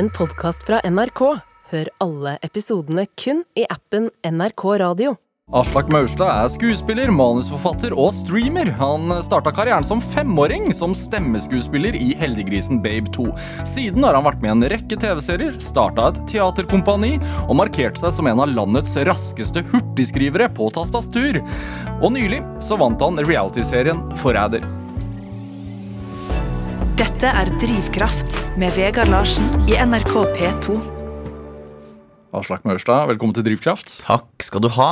en podkast fra NRK. Hør alle episodene kun i appen NRK Radio. Aslak Maurstad er skuespiller, manusforfatter og streamer. Han starta karrieren som femåring som stemmeskuespiller i Heldiggrisen Babe 2. Siden har han vært med i en rekke TV-serier, starta et teaterkompani og markert seg som en av landets raskeste hurtigskrivere på tastatur. Og nylig så vant han realityserien Forræder. Dette er Drivkraft med Vegard Larsen i NRK P2. Aslak Maurstad, velkommen til Drivkraft. Takk skal du ha,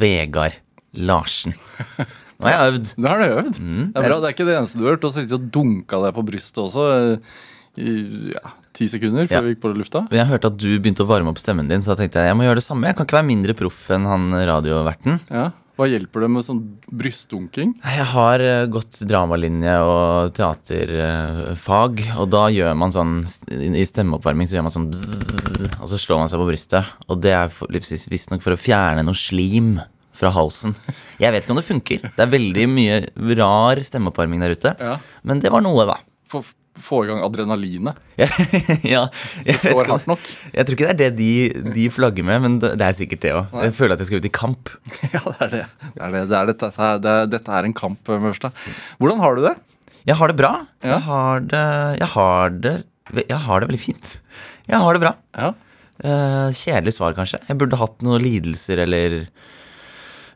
Vegard Larsen. Nå har jeg øvd. Nå har du øvd. det er bra, det er ikke det eneste du har hørt. Du har sittet og dunka deg på brystet også eh, i ja, ti sekunder før Ja. vi gikk på lufta. Jeg hørte at du begynte å varme opp stemmen din, så da tenkte jeg jeg må gjøre det samme. Jeg kan ikke være mindre proff enn han radioverten. Ja. Hva hjelper det med sånn brystdunking? Jeg har eh, gått dramalinje og teaterfag, og da gjør man sånn I stemmeoppvarming så gjør man sånn bzzz, og så slår man seg på brystet. Og det er for- visstnok for å fjerne noe slim fra halsen. Jeg vet ikke om det funker. Det er veldig mye rar stemmeoppvarming der ute. Ja. Men det var noe, da. Få, få i gang adrenalinet. ja, jeg, ikke om- hardt nok. jeg tror ikke det er det de, de flagger med, men det, er sikkert det òg. Jeg føler at jeg skal ut i kamp. Ja, det er det. det, er det. det, er dette, det er, dette er en kamp, Mørstad. Hvordan har du det? Jeg har det bra. Ja. Jeg, har det, jeg, har det, jeg har det veldig fint. Jeg har det bra. Ja. Eh, kjedelig svar, kanskje. Jeg burde hatt noen lidelser eller Eh,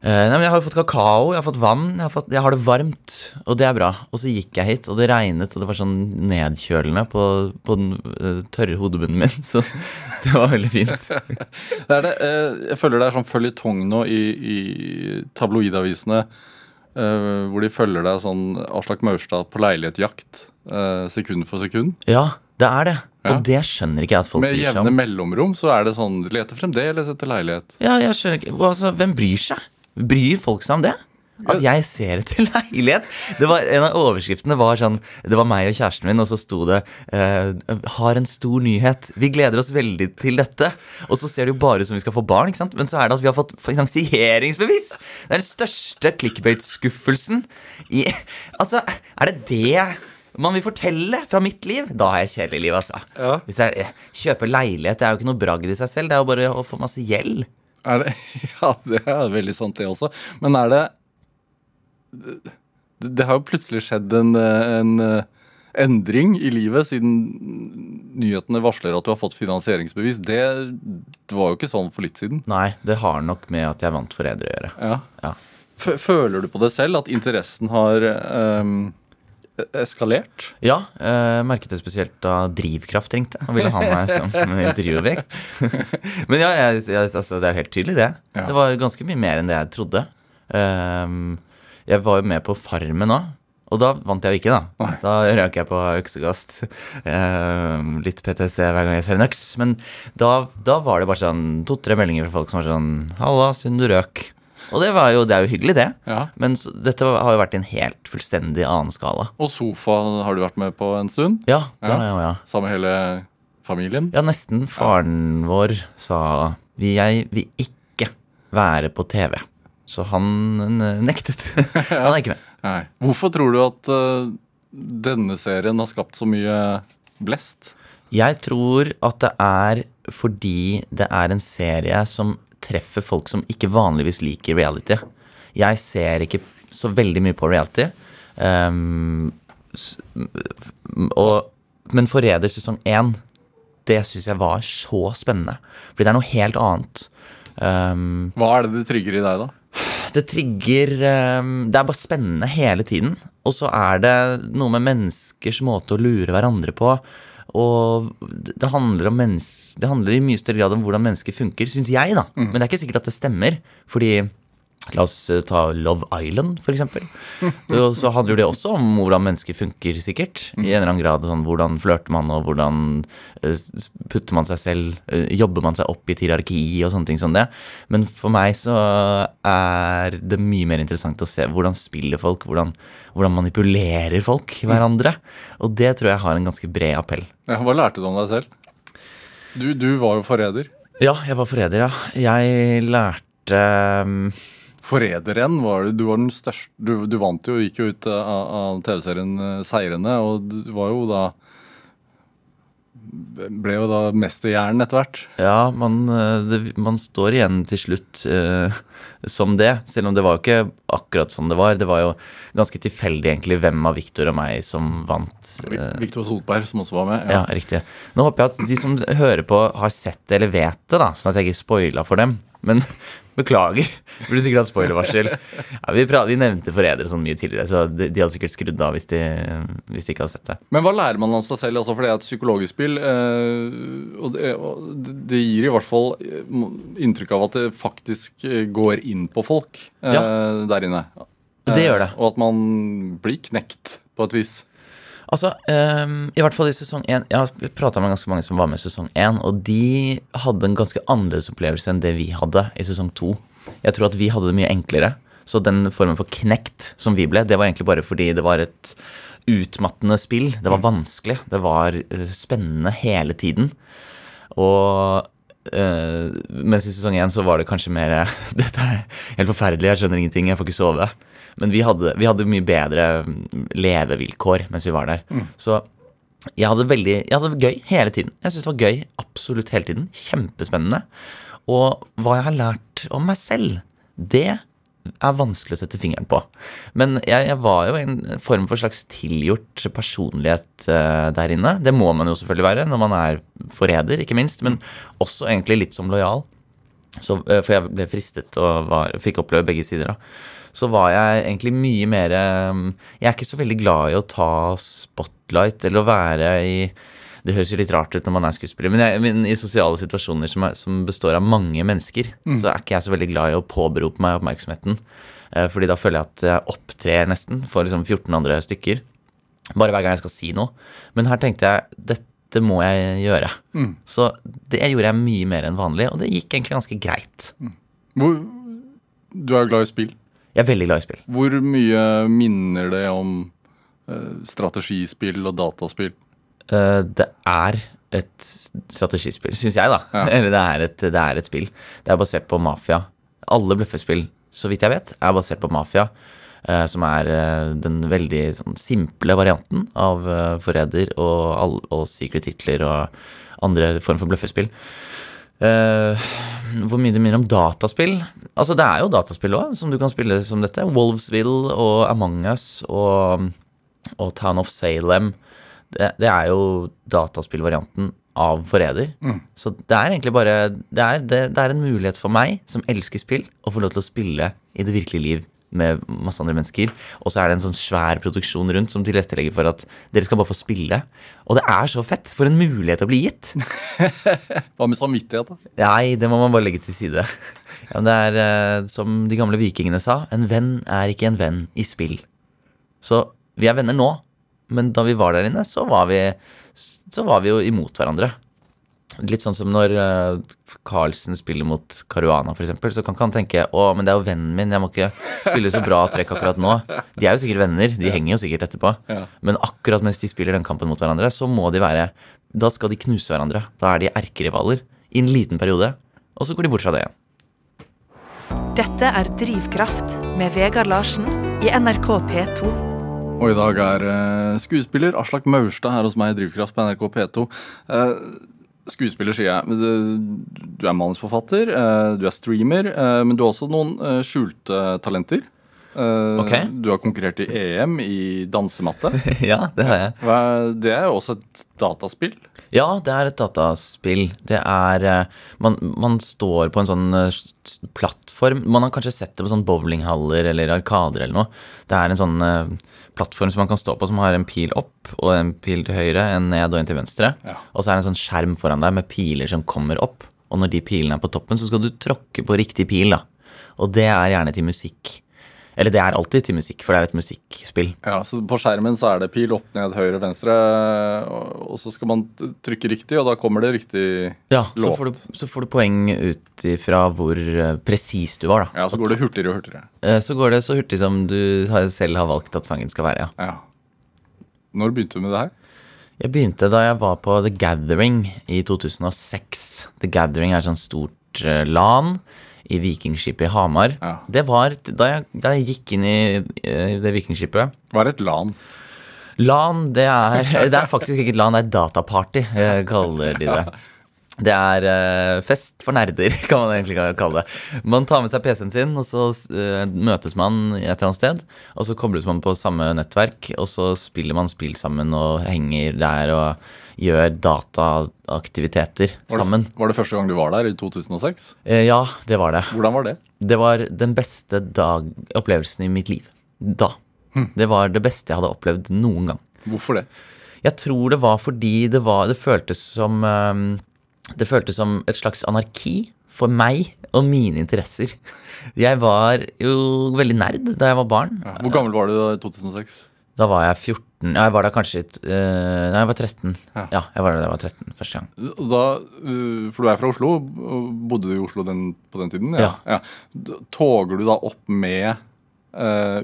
nei, men Jeg har jo fått kakao, jeg har fått vann, jeg har, fått, jeg har det varmt. Og det er bra. Og så gikk jeg hit, og det regnet, og det var sånn nedkjølende på, på den uh, tørre hodebunnen min. Så det var veldig fint. Det er det. uh, Jeg føler det er sånn føljetong nå i, i tabloidavisene. Uh, hvor de følger deg sånn Aslak Maurstad på leilighetjakt uh, sekund for sekund. Ja, det er det. Ja. Og det skjønner ikke jeg at folk bryr seg om. Med jevne mellomrom så er det sånn de leter fremdeles etter leilighet. Ja, jeg skjønner ikke altså, Hvem bryr seg? Bryr folk seg om det? At jeg ser etter leilighet? Det var, en av overskriftene var sånn Det var meg og kjæresten min, og så sto det eh, 'Har en stor nyhet. Vi gleder oss veldig til dette.' Og så ser det jo bare ut som vi skal få barn, ikke sant? men så er det at vi har fått finansieringsbevis! Det er den største clickbait-skuffelsen i Altså, er det det man vil fortelle fra mitt liv? Da har jeg kjedelig liv, altså. Ja. Hvis jeg eh, kjøper leilighet, det er jo ikke noe bragd i seg selv. Det er jo bare å få masse gjeld. Er det, ja, det er veldig sant, det også. Men er det Det, det har jo plutselig skjedd en, en eh, endring i livet siden nyhetene varsler at du har fått finansieringsbevis. Det, det var jo ikke sånn for litt siden. Nei, det har nok med at jeg vant Forræder å gjøre. Ja. Ja. Føler du på det selv at interessen har ehm, eskalert? Ja, eh, merket det spesielt da Drivkraft ringte og ville ha meg som intervjuobjekt. Men ja, jeg, jeg, altså, det er jo helt tydelig, det. Ja. Det var ganske mye mer enn det jeg trodde. Um, jeg var jo med på Farmen òg. Og da vant jeg jo ikke, da. Nei. Da røk jeg på øksegast. Um, litt PTSD hver gang jeg ser en øks. Men da, da var det bare sånn to-tre meldinger fra folk som var sånn Halla, synd du røk. Og det, var jo, det er jo hyggelig, det. Ja. Men så, dette har jo vært i en helt fullstendig annen skala. Og sofa har du vært med på en stund? Ja, det Ja. har jeg ja. Sammen med hele familien? Ja, nesten. Faren vår sa vi, jeg vil ikke være på TV. Så han nektet. han er ikke med. Nei. Hvorfor tror du at uh, denne serien har skapt så mye blest? Jeg tror at det er fordi det er en serie som treffer folk som ikke vanligvis liker reality. Jeg ser ikke så veldig mye på reality. Um, og, men Forræder sesong én, det syns jeg var så spennende. Fordi det er noe helt annet. Um, Hva er det det trigger i deg, da? det trigger um, Det er bare spennende hele tiden. Og så er det noe med menneskers måte å lure hverandre på. Og det handler, det handler i mye større grad om hvordan mennesker funker, syns jeg, da. Men det er ikke sikkert at det stemmer. Fordi La oss eh, ta Love Island, eksempel. Så, så handler det også om hvordan mennesker funker, sikkert. I en eller annen grad. Sånn, hvordan flørter man, og hvordan eh, putter man seg selv eh, Jobber man seg opp i et hierarki og sånne ting som det. Men for meg så er det mye mer interessant å se hvordan spiller folk, hvordan, hvordan manipulerer folk hverandre. Og det tror jeg har en ganske bred appell. Ja, hva lærte du om deg selv? Du, du var jo forræder. Ja, jeg var forræder, ja. Jeg lærte um, Forræderen var du. Du var den største Du, du vant jo, gikk jo ut av, av TV-serien seirende, Seirene, og du var jo da ble jo da mesterhjernen etter hvert. Ja, man, eh, det, man står igjen til slutt uh, som det, selv om det var jo ikke akkurat sånn det var. Det var jo ganske tilfeldig egentlig hvem av Victor og meg som vant. Uh, Victor Solberg, som også var med. ja, riktig. Nå håper jeg at de som hører på, har sett det eller vet det, da, sånn at jeg ikke spoila for dem. Men beklager. Det blir sikkert hatt spoilervarsel. Ja, vi, vi nevnte forrædere sånn mye tidligere, så de, de hadde sikkert skrudd av hvis de, hvis de ikke hadde sett det. Men hva lærer man om seg selv? Altså, for det er et psykologisk spill. Eh, og det, og det- gir i hvert fall eh, inntrykk av at det faktisk eh, går inn på folk eh, der inne. Det gjør det. Og at man blir knekt på et vis. Altså, um, i hvert fall i sesong én Jeg har prata med ganske mange som var med i sesong én, og de hadde en ganske annerledes opplevelse enn det vi hadde i sesong to. Jeg tror at vi hadde det mye enklere. Så den formen for knekt som vi ble, det var egentlig bare fordi det var et utmattende spill. Det var vanskelig. Det var eh, spennende hele tiden. Og eh, mens i sesong én så var det kanskje mer Dette er helt forferdelig, jeg skjønner ingenting, jeg får ikke sove. Men vi hadde, vi hadde mye bedre mm, levevilkår mens vi var der. Så jeg hadde, veldig, jeg hadde det gøy hele tiden. Jeg syntes det var gøy absolutt hele tiden. Kjempespennende. Og hva jeg har lært om meg selv, det er vanskelig å sette fingeren på. Men jeg, jeg var jo en form for slags tilgjort personlighet uh, der inne. Det må man jo selvfølgelig være når man er forræder, ikke minst. Men også egentlig litt som lojal. Så, uh, for jeg ble fristet og var, fikk oppleve begge sider. da. Så var jeg egentlig mye mer eh, Jeg er ikke så veldig glad i å ta spotlight eller å være i Det høres jo litt rart ut når man er skuespiller, men, jeg, men i sosiale situasjoner som, er, som består av mange mennesker, så er ikke jeg så veldig glad i å påberope meg oppmerksomheten. Eh, Fordi da føler jeg at jeg opptrer nesten for liksom 14 andre stykker. Bare hver gang jeg skal si noe. Men her tenkte jeg dette må jeg gjøre. Så det gjorde jeg mye mer enn vanlig, og det gikk egentlig ganske greit. Hvor, du er jo glad i spill. Jeg er veldig glad i spill. Hvor mye minner det om uh, strategispill og dataspill? Uh, det er et strategispill, syns jeg, da. Ja. Eller det er, et, det er et spill. Det er basert på mafia. Alle bløffespill, så vidt jeg vet, er basert på mafia. Uh, som er den veldig sånn, simple varianten av Forræder og, og Secret Hitler og andre form for bløffespill. Eh, hvor mye det minner om dataspill? Altså, det er jo dataspill òg, som du kan spille som dette. Wolvesville og Among Us og, og Town of Salem. Det, det er jo dataspillvarianten av Forræder. Så det er egentlig bare det er, det, det er en mulighet for meg, som elsker spill, å få lov til å spille i det virkelige liv med masse andre mennesker. Og så er det en sånn svær produksjon rundt som tilrettelegger for at dere skal bare få spille. Og det er så fett! For en mulighet å bli gitt! Hva med samvittighet, da? Nei, det må man bare legge til side. Ja, men det er eh, som de gamle vikingene sa, en venn er ikke en venn i spill. Så vi er venner nå, men da vi var der inne, så var vi, så var vi jo imot hverandre. Litt sånn som når eh, Carlsen spiller mot Caruana, f.eks., så kan ikke han tenke å, men det er jo vennen min, jeg må ikke spille så bra trekk akkurat nå. De er jo sikkert venner, de henger jo sikkert etterpå. Ja. Men akkurat mens de spiller den kampen mot hverandre, så må de være Da skal de knuse hverandre. Da er de erkerivaler i en liten periode, og så går de bort fra det igjen. Dette er Drivkraft med Vegard Larsen i NRK P2. Og i dag er eh, skuespiller Aslak Maurstad her hos meg i Drivkraft på NRK P2. Eh, skuespiller, sier jeg. Men Du, du er manusforfatter, eh, du er streamer, eh, men du har også noen eh, skjulte talenter. Okay. Du har konkurrert i EM i dansematte. ja, det har jeg. Det er jo også et dataspill. Ja, det er et dataspill. Det er eh, man, man står på en sånn eh, plattform. Man har kanskje sett det på sånn bowlinghaller eller arkader eller noe. Det er en sånn eh, plattform som man kan stå på som har en pil opp og en pil til høyre, en ned og en til venstre. Ja. Og så er det en sånn skjerm foran deg med piler som kommer opp. Og når de pilene er på toppen, så skal du tråkke på riktig pil, da. Og det er gjerne til musikk. Eller det er alltid til musikk, for det er et musikkspill. Ja, så På skjermen så er det pil opp, ned, høyre, venstre, og så skal man trykke riktig, og da kommer det riktig Ja, så får, du, så får du poeng ut ifra hvor eh, presis du var, da. Ja, så går det hurtigere og hurtigere. Eh, Så går det så hurtig som du selv har valgt at sangen skal være, ja. Ja. Når begynte du med det her? Jeg begynte da jeg var på The Gathering i 2006. The Gathering er et sånt stort eh, LAN i Vikingskipet i Hamar. Ja. Det var da jeg, da jeg gikk inn i eh, det vikingskipet. Hva er et LAN? LAN, det er, det er faktisk ikke et LAN, det er et dataparty, eh, kaller de det. Det er eh, fest for nerder, kan man egentlig kalle det. Man tar med seg PC-en sin, og så møtes man et eller annet sted. Og så kobles man på samme nettverk, og så spiller man spill sammen og henger der og gjør dataaktiviteter sammen. var det første gang du var der, i 2006? Eh, ja, det var det. Hvordan var det? Det var den beste dag, opplevelsen i mitt liv. Da. Det var det beste jeg hadde opplevd noen gang. Hvorfor det? Jeg tror det var fordi det var Det føltes som ehm, Det føltes som et slags anarki for meg og mine interesser. Jeg var jo veldig nerd da jeg var barn. Ja. Hvor gammel var du da i 2006? Da var jeg 14 Ja, jeg var da kanskje litt uh, Nei, jeg var 13. Ja. Ja, jeg var da jeg var 13 første gang. Da, uh, for du er fra Oslo, bodde du i Oslo den, på den tiden? Ja. D- Toger du da opp med uh,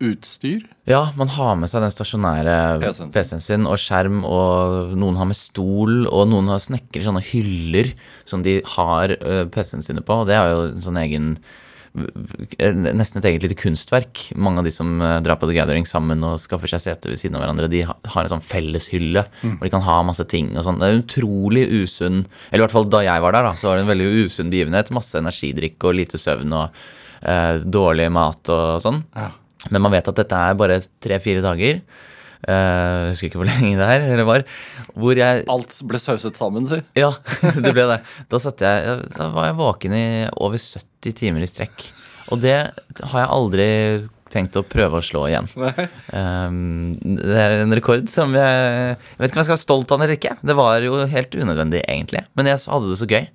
utstyr? Ja, man har med seg den stasjonære PC-en. Sin og skjerm, og noen har med stol, og noen har snekrer sånne hyller som de har uh, PC-en sine på, og det er jo en sånn egen Nesten et eget lite kunstverk. Mange av de som eh, drar på The Gathering sammen og skaffer seg sete ved siden av hverandre, de har en sånn felleshylle hvor de kan ha masse ting og sånn. Det er utrolig usunn Eller i hvert fall da jeg var der, da, så var det en veldig usunn begivenhet. Masse energidrikk og lite søvn og eh, dårlig mat og sånn. Ja. Men man vet at dette er bare tre-fire dager. Eh, Jeg husker ikke hvor lenge det er, eller var. Hvor jeg Alt ble sauset sammen, si. Ja, det ble det. Da, jeg, da var jeg våken i over 70 timer i strekk. Og det har jeg aldri tenkt å prøve å slå igjen. Um, det er en rekord som jeg Jeg vet ikke om jeg skal være stolt av eller ikke. Det var jo helt unødvendig, egentlig. Men jeg hadde det så gøy.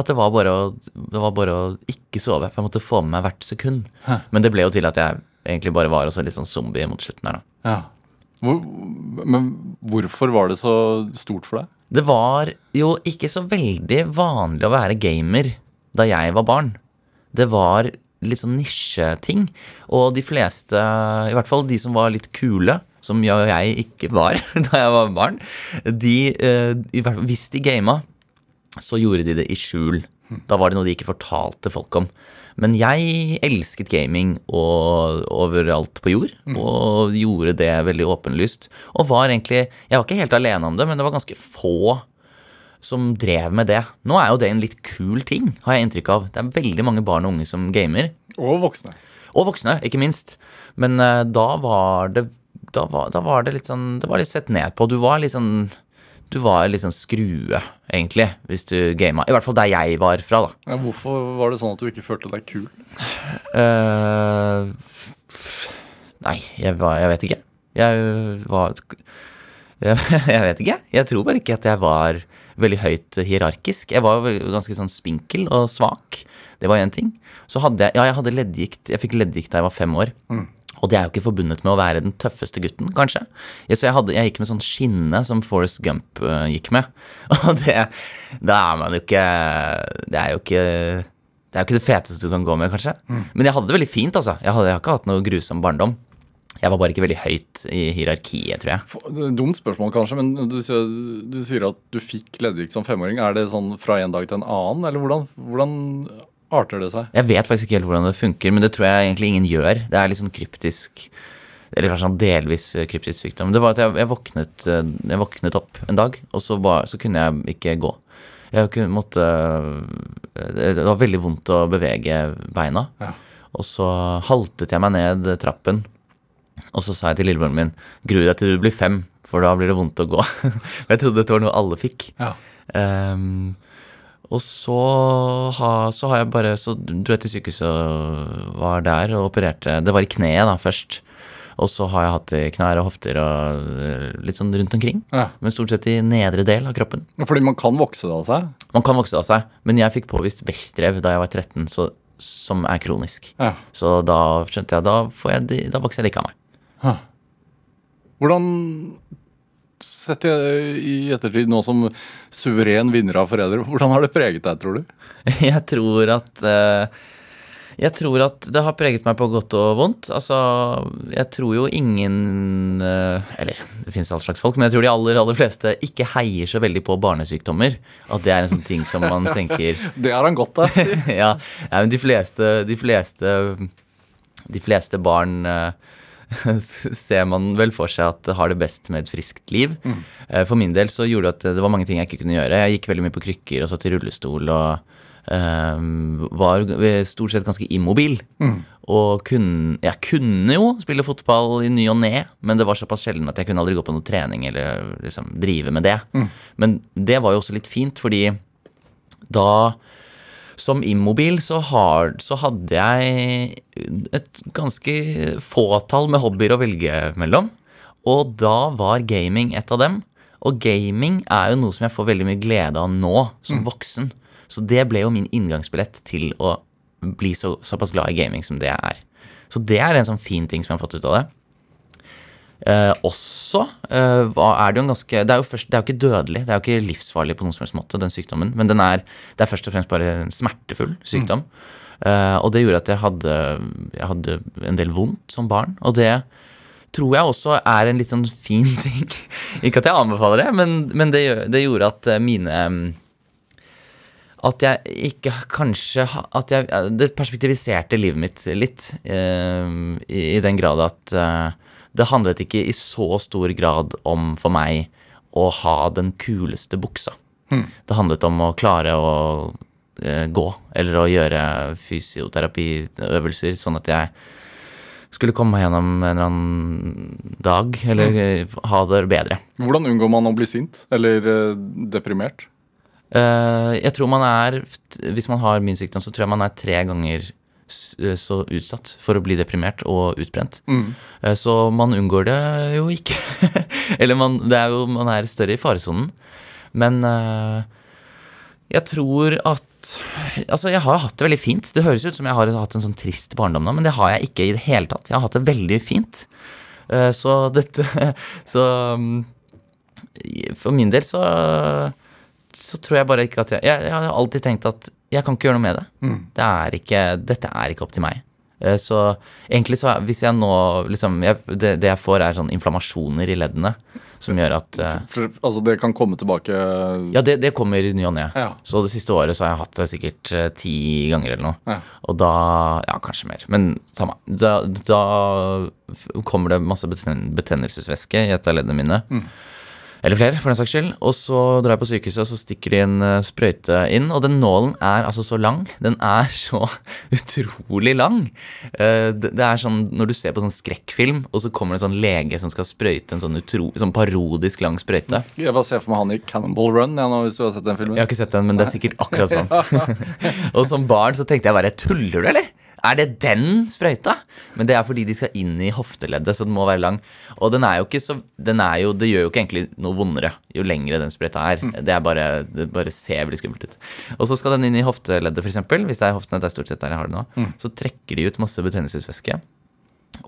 At det var bare å, det var bare å ikke sove. For jeg måtte få med meg hvert sekund. Men det ble jo til at jeg egentlig bare var også litt sånn zombie mot slutten her, da. Ja. Hvor, men hvorfor var det så stort for deg? Det var jo ikke så veldig vanlig å være gamer da jeg var barn. Det var litt sånn nisjeting. Og de fleste, i hvert fall de som var litt kule, som jeg og jeg ikke var da jeg var barn, de, eh, fall, hvis de gama, så gjorde de det i skjul. Da var det noe de ikke fortalte folk om. Men jeg elsket gaming og, overalt på jord, og gjorde det veldig åpenlyst. Og var egentlig Jeg var ikke helt alene om det, men det var ganske få som drev med det. Nå er jo det en litt kul ting, har jeg inntrykk av. Det er veldig mange barn og unge som gamer. Og voksne. Og voksne, ikke minst. Men uh, da var det da var, da var det litt sånn Det var litt sett ned på. Du var litt sånn Du var sånn skrue, egentlig, hvis du gama. I hvert fall der jeg var fra, da. Ja, hvorfor var det sånn at du ikke følte deg kul? Uh, nei, jeg, var, jeg vet ikke. Jeg var jeg, jeg vet ikke. Jeg tror bare ikke at jeg var veldig høyt hierarkisk. Jeg var ganske sånn spinkel og svak. Det var én ting. Så hadde jeg Ja, jeg hadde leddgikt. Jeg fikk leddgikt da jeg var fem år. Og det er jo ikke forbundet med å være den tøffeste gutten, kanskje. Jeg, så jeg, hadde, jeg gikk med sånn skinne som Forrest Gump uh, gikk med. Og det Da er man jo ikke Det er jo ikke det er jo ikke det feteste du kan gå med, kanskje. Men jeg hadde det veldig fint, altså. Jeg, hadde, jeg har ikke hatt noe grusom barndom. Jeg var bare ikke veldig høyt i hierarkiet, tror jeg. For- det Dumt spørsmål, kanskje, men du du sier at du fikk leddgikt som femåring. Er det sånn fra en dag til en annen, eller hvordan, hvordan arter det seg? Jeg vet faktisk ikke helt hvordan det funker, men det tror jeg egentlig ingen gjør. Det er litt sånn kryptisk Eller kanskje sånn delvis eh, kryptisk sykdom. Det var at jeg, jeg, våknet, eh, jeg våknet opp en dag, og så, var, så kunne jeg ikke gå. Jeg kunne, måtte Det det var veldig vondt å bevege beina. Ja. Og så haltet jeg meg ned trappen, og så sa jeg til lillebroren min Gru deg til du blir fem, for da blir det vondt å gå. Jeg trodde dette var noe alle fikk. Ja. Ehm, og så, ha, så har jeg bare Så dro jeg til sykehuset og var der og opererte. Det var i kneet da først. Og så har jeg hatt knær og hofter og eh, litt sånn rundt omkring. Ja. Men stort sett i nedre del av kroppen. Fordi man kan vokse det av seg. Man kan vokse det av seg, men jeg fikk påvist Bechdrev da jeg var 13, så, som er kronisk. Ja. Så da skjønte jeg da, jeg, da vokser jeg det ikke av meg. Hvordan Sett i, ettertid, nå som suveren vinner av foreldre, hvordan har det preget deg, tror du? Jeg tror at eh, Jeg tror at det har preget meg på godt og vondt. Altså, jeg tror jo ingen eh, Eller det finnes all slags folk, men jeg tror de aller, aller fleste ikke heier så veldig på barnesykdommer. At det er en sånn ting som man tenker Det har han godt av. ja, ja, men de fleste De fleste, de fleste barn eh, ser man vel for seg at har det best med et friskt liv. Mm. For min del så gjorde det at det var mange ting jeg ikke kunne gjøre. Jeg gikk veldig mye på krykker og satt i rullestol og eh, var stort sett ganske immobil. Og kunne, jeg kunne jo spille fotball i ny og ne, men det var såpass sjelden at jeg kunne aldri gå på noe trening eller liksom drive med det. Men det var jo også litt fint, fordi da som immobil så, har, så hadde jeg et ganske fåtall med hobbyer å velge mellom. Og da var gaming et av dem. Og gaming er jo noe som jeg får veldig mye glede av nå, som voksen. Så det ble jo min inngangsbillett til å bli så, såpass glad i gaming som det jeg er. Så det er en sånn fin ting som jeg har fått ut av det. Eh, også eh, er det jo en ganske Det er jo først, det er jo ikke dødelig, det er jo ikke livsfarlig på noen som helst måte, den sykdommen. Men den er, det er først og fremst bare en smertefull sykdom. Eh, og det gjorde at jeg hadde, jeg hadde en del vondt som barn. Og det tror jeg også er en litt sånn fin ting. ikke at jeg anbefaler det, men, men det, det gjorde at eh, mine mm, at jeg ikke kanskje At jeg Det perspektiviserte livet mitt litt. eh, i, I den grad at eh, det handlet ikke i så stor grad om for meg å ha den kuleste buksa. Det handlet om å klare å eh, gå, eller å gjøre fysioterapiøvelser, sånn at jeg skulle komme meg gjennom en eller annen dag, eller hmm. ha det bedre. Hvordan unngår man å bli sint eller eh, deprimert? Eh, jeg tror man er Hvis man har min sykdom, så tror jeg man er tre ganger så utsatt for å bli deprimert og utbrent. Mm. så man unngår det jo ikke. Eller man, det er jo, man er større i faresonen. Men eh, jeg tror at Altså, jeg har hatt det veldig fint. Det høres ut som jeg har hatt en sånn trist barndom nå, men det har jeg ikke i det hele tatt. Jeg har hatt det veldig fint. Eh, så dette Så mm, for min del så så tror jeg bare ikke at jeg, jeg Jeg har alltid tenkt at jeg kan ikke gjøre noe med det. det er ikke, dette er ikke opp til meg. Eh, Så egentlig så er- hvis jeg nå liksom jeg, det, det jeg får, er sånn inflammasjoner i leddene som gjør at eh, For, altså, det kan komme tilbake Ja, det, det kommer i ny og ne. Ja. Så det siste året så har jeg hatt det sikkert eh, ti ganger eller noe. Ja. Og da Ja, kanskje mer. Men samme. Da, da kommer det masse beten betennelsesvæske i et av leddene mine. Eller flere, for den saks skyld. Og så drar jeg på sykehuset, og så stikker de en eh, sprøyte inn. Og den nålen er altså så lang. Den er så utrolig lang. Eh, det, er sånn når du ser på sånn skrekkfilm, og så kommer det en sånn lege som skal sprøyte en sånn, utro, sånn parodisk lang sprøyte. Jeg bare ser for meg han i Cannonball Run, ja, nå, hvis du har sett den filmen. Jeg har ikke sett den, men det er sikkert akkurat sånn. og som barn så tenkte jeg bare Tuller du, eller? Er det den sprøyta? Men det er fordi de skal inn i hofteleddet, så den må være lang. Og den er jo ikke så den er jo, Det gjør jo ikke egentlig noe vondere jo lengre den sprøyta er. Det er bare, det bare ser veldig skummelt ut. Og så skal den inn i hofteleddet, f.eks. Hvis det er hoftene, det er stort sett der jeg har det nå. Så trekker de ut masse betennelsesvæske.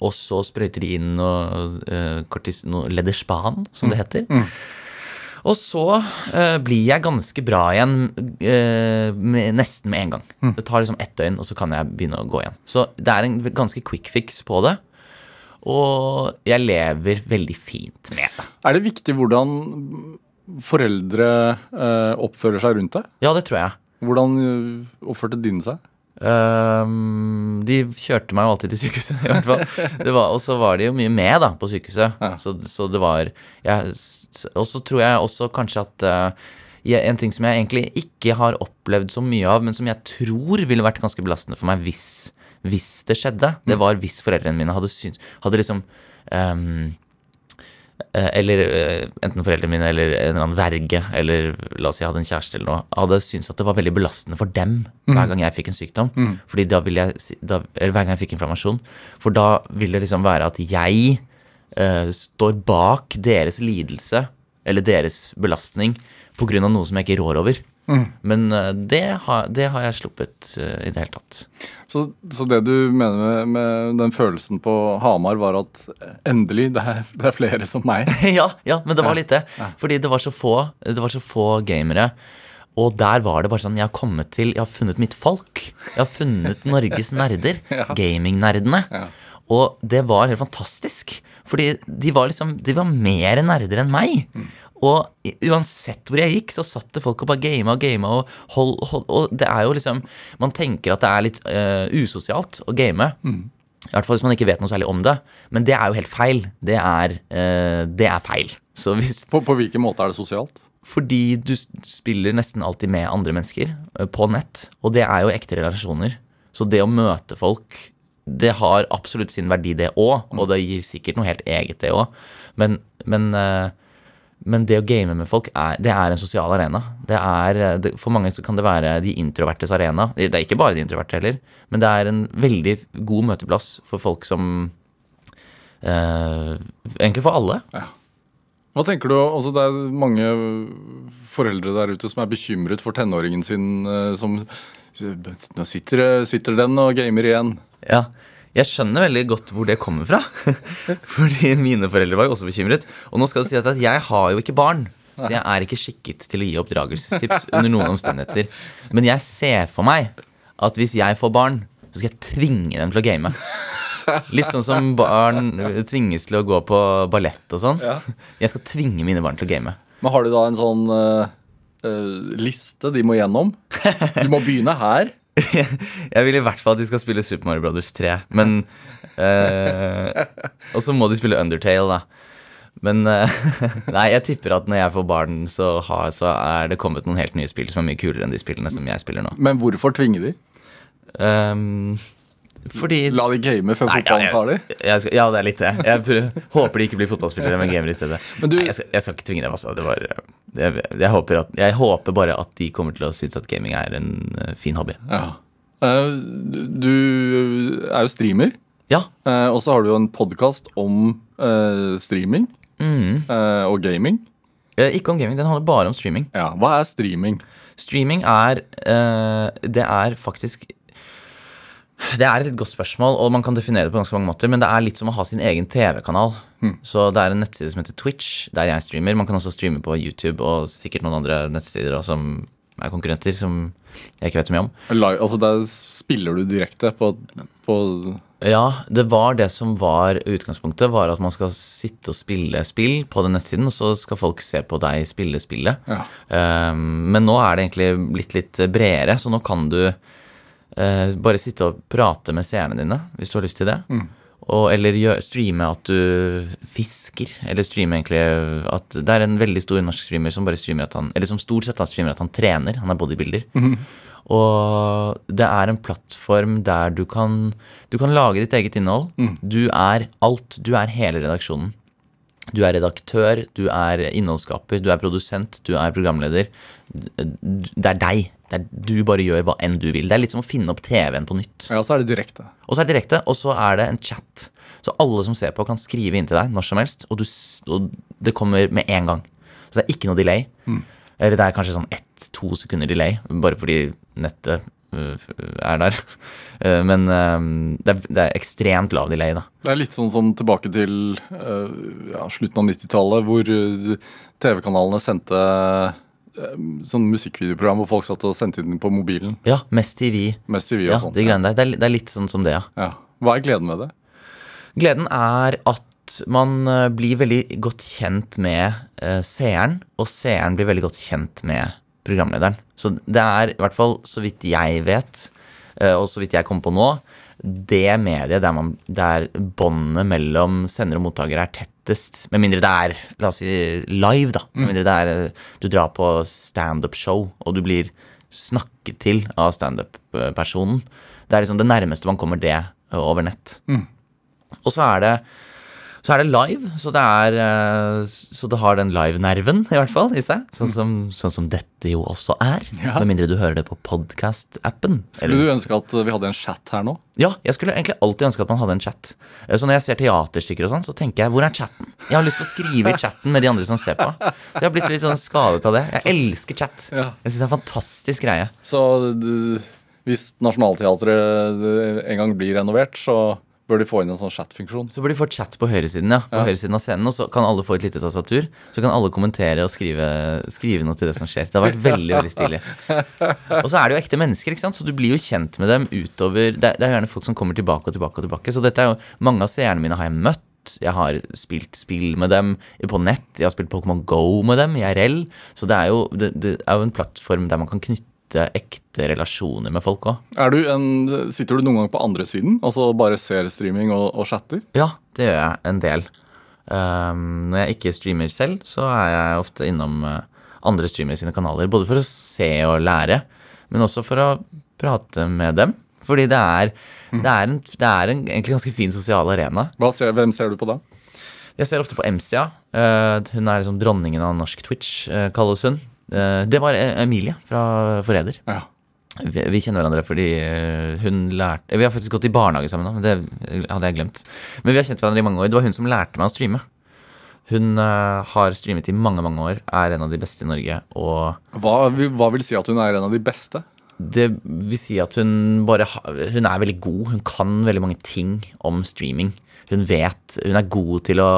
Og så sprøyter de inn noe, uh, kortis, noe lederspan, som det heter. Og så uh, blir jeg ganske bra igjen uh, med, nesten med en gang. Det tar liksom ett døgn, og så kan jeg begynne å gå igjen. Så det er en ganske quick fix på det. Og jeg lever veldig fint med det. Er det viktig hvordan foreldre uh, oppfører seg rundt deg? Ja, det tror jeg. Hvordan oppførte dine seg? Ehm, de kjørte meg jo alltid til sykehuset, i hvert fall. Det var, og så var de jo mye med da, på sykehuset. Ja. Så, så det var Og så tror jeg også kanskje at uh, En ting som jeg egentlig ikke har opplevd så mye av, men som jeg tror ville vært ganske belastende for meg hvis, hvis det skjedde, det var hvis foreldrene mine hadde syns Hadde liksom eh, eller eh, enten foreldrene mine eller en eller annen verge, eller la oss si jeg hadde en kjæreste eller noe, hadde syntes at det var veldig belastende for dem hver gang jeg fikk en sykdom. Fordi da ville jeg, da, eller hver gang jeg fikk inflammasjon. For da vil det liksom være at jeg uh, står bak deres lidelse, eller deres belastning, av noe som jeg ikke rår over. Men eh, det, har, det har jeg sluppet eh, i det hele tatt. Så, så det du mener med, med den følelsen på Hamar, var at endelig, det er, det er flere som meg? ja, ja, men det var litt det. Fordi det var så få, det var så få gamere. Og der var det bare sånn Jeg har kommet til Jeg har funnet mitt folk. Jeg har funnet Norges nerder. Gamingnerdene. Ja. Og det var helt fantastisk. Fordi de var liksom De var mer nerder enn meg. Og uansett hvor jeg gikk, så satt det folk og bare gama og gama. Og, hold, hold, og det er jo liksom Man tenker at det er litt uh, usosialt å game. I hvert fall hvis man ikke vet noe særlig om det. Men det er jo helt feil. Det er, uh, det er feil. Så hvis, På, på hvilken måte er det sosialt? fordi du spiller nesten alltid med andre mennesker uh, på nett, og det er jo ekte relasjoner. Så det å møte folk, det har absolutt sin verdi, det òg, og det gir sikkert noe helt eget, det òg. Men, men, eh, men det å game med folk, er, det er en sosial arena. Det er, det, for mange så kan det være de introvertes arena. Det er ikke bare de introverte heller, men det er en veldig god møteplass for folk som eh, Egentlig for alle. Hva tenker du, altså Det er mange foreldre der ute som er bekymret for tenåringen sin eh, som Nå sitter, sitter den og gamer igjen. Ja, jeg skjønner veldig godt hvor det kommer fra. Fordi mine foreldre var jo også bekymret. Og nå skal det si at jeg har jo ikke barn. Så jeg er ikke skikket til å gi oppdragelsestips under noen omstendigheter. Men jeg ser for meg at hvis jeg får barn, så skal jeg tvinge dem til å game. Litt sånn som barn tvinges til å gå på ballett og sånn. Jeg skal tvinge mine barn til å game. Men har du da en sånn uh, liste de må gjennom? Du må begynne her. Jeg vil i hvert fall at de skal spille Super Mario Brothers 3. Men eh, Og så må de spille Undertale, da. Men eh, Nei, jeg tipper at når jeg får barn, så, har, så er det kommet noen helt nye spill som er mye kulere enn de spillene som jeg spiller nå. Men hvorfor tvinge de? Um, fordi La de game før fotballen tar de? jeg, jeg ja, det er litt det. Jeg håper de ikke blir fotballspillere, men gamer i stedet. Men du- Nei, jeg, skal, jeg skal ikke tvinge dem, altså. Det var, jeg, jeg, håper at, jeg håper bare at de kommer til å synes at gaming er en eh, fin hobby. Ja. Eh, du er jo streamer, Ja. eh, og så har du jo en podkast om streaming Mm. og gaming. Ikke om gaming, den handler bare om streaming. Ja, Hva er streaming? Streaming er Det er faktisk Det er et litt godt spørsmål, og man kan definere det på ganske mange måter, men det er litt som å ha sin egen TV-kanal. Så det er en nettside som heter Twitch, der jeg streamer. Man kan også streame på YouTube og sikkert noen andre nettsider også, som er konkurrenter, som jeg ikke vet så mye om. Live, altså Der spiller du direkte på, på Ja, det var det som var utgangspunktet, var at man skal sitte og spille spill på den nettsiden, og så skal folk se på deg spille spillet. Ja. Um, men nå er det egentlig blitt litt bredere, så nå kan du eh, bare sitte og prate med seerne dine, hvis du har lyst til det. Og, eller gjør, streame at du fisker, eller streame egentlig at Det er en veldig stor norsk streamer som bare streamer at han Eller som stort sett streamer at han trener. Han er bodybuilder. Og det er en plattform der du kan Du kan lage ditt eget innhold. Du er alt. Du er hele redaksjonen. Du er redaktør, du er innholdsskaper, du er produsent, du er programleder. Det er deg. Det er, du bare gjør hva enn du vil. Det er litt som å finne opp TV-en på nytt. Ja, Og så er det direkte. Og så er det direkte, og så er det en chat. Så alle som ser på, kan skrive inn til deg når som helst, og, du, og det kommer med en gang. Så det er ikke noe delay. Eller det er kanskje sånn ett-to sekunder delay, bare fordi nettet er der. Eh, Men øh, det er, det er ekstremt lav delay, da. Det er litt sånn som tilbake til eh, ja, slutten av 90-tallet, hvor eh, TV-kanalene sendte eh, sånn musikkvideoprogram hvor folk satt og sendte inn på mobilen. Ja, Mest TV. Mest TV Ja, og sånn. de greiene der. Det er, det er litt sånn som det, ja. Ja. Hva er gleden med det? Gleden er at man eh, blir veldig godt kjent med eh, seeren, og seeren blir veldig godt kjent med programlederen. Så det er i hvert fall, så vidt jeg vet, eh, og så vidt jeg kom på nå, det mediet der, man, der båndet mellom sender og mottaker er tettest, med mindre det er la oss si, live, da. Med mindre det er eh, du drar på standup-show, og du blir snakket til av standup-personen. Det er liksom det nærmeste man kommer det over nett. Og så er det så er det live, så det, er, eh, så det har den live-nerven i hvert fall i seg. Sånn som, sånn som dette jo også er. Ja. Med mindre du hører det på podcast-appen. Skulle du ønske at vi hadde en chat her nå? Ja, jeg skulle egentlig alltid ønske at man hadde en chat. Eh, Så når jeg ser teaterstykker og sånn, så tenker jeg hvor er chatten? Jeg har lyst til å skrive i chatten med de andre som ser på. Så jeg har blitt litt sånn skadet av det. Jeg elsker chat. Jeg syns det er en fantastisk greie. Så du hvis Nationaltheatret eh, en gang blir renovert, så bør de få inn en sånn chat-funksjon. Så bør de få chat på høyresiden, ja. På Ja. høyresiden av scenen, og så kan alle få et lite tastatur. Så kan alle kommentere og skrive, skrive noe til det som skjer. Det har vært veldig, veldig stilig. Og så er det jo ekte mennesker, ikke sant. Så du blir jo kjent med dem utover Det er, det er gjerne folk som kommer tilbake og tilbake og tilbake. Så dette er jo Mange av seerne mine har jeg møtt. Jeg har spilt spill med dem på nett. Jeg har spilt Pokémon Go med dem, i RL. Så det er jo, det, det er jo en plattform der man kan knytte knytte ekte relasjoner med folk òg. Er sitter du noen gang på andre siden? Altså bare ser streaming og, og chatter? Ja, det gjør jeg en del. Um, når jeg ikke streamer selv, så er jeg ofte innom uh, andre streamere sine kanaler. Både for å se og lære, men også for å prate med dem. Fordi det er, det er, en, det er en egentlig ganske fin sosial arena. Ser, hvem ser du på da? Jeg ser ofte på MCA. Uh, hun er liksom dronningen av norsk Twitch, uh, kalles hun. Uh, det var E- Emilie fra Forræder. Ja. Vi, vi kjenner hverandre fordi uh, hun lærte Vi har faktisk gått i barnehage sammen nå, men det hadde jeg glemt. Men vi har kjent hverandre i mange år. Det var hun som lærte meg å streame. Hun uh, har streamet i mange, mange år, er en av de beste i Norge, og Hva, hva vil si at hun er en av de beste? det vil si at hun bare Hun er veldig god. Hun kan veldig mange ting om streaming. Hun vet Hun er god til å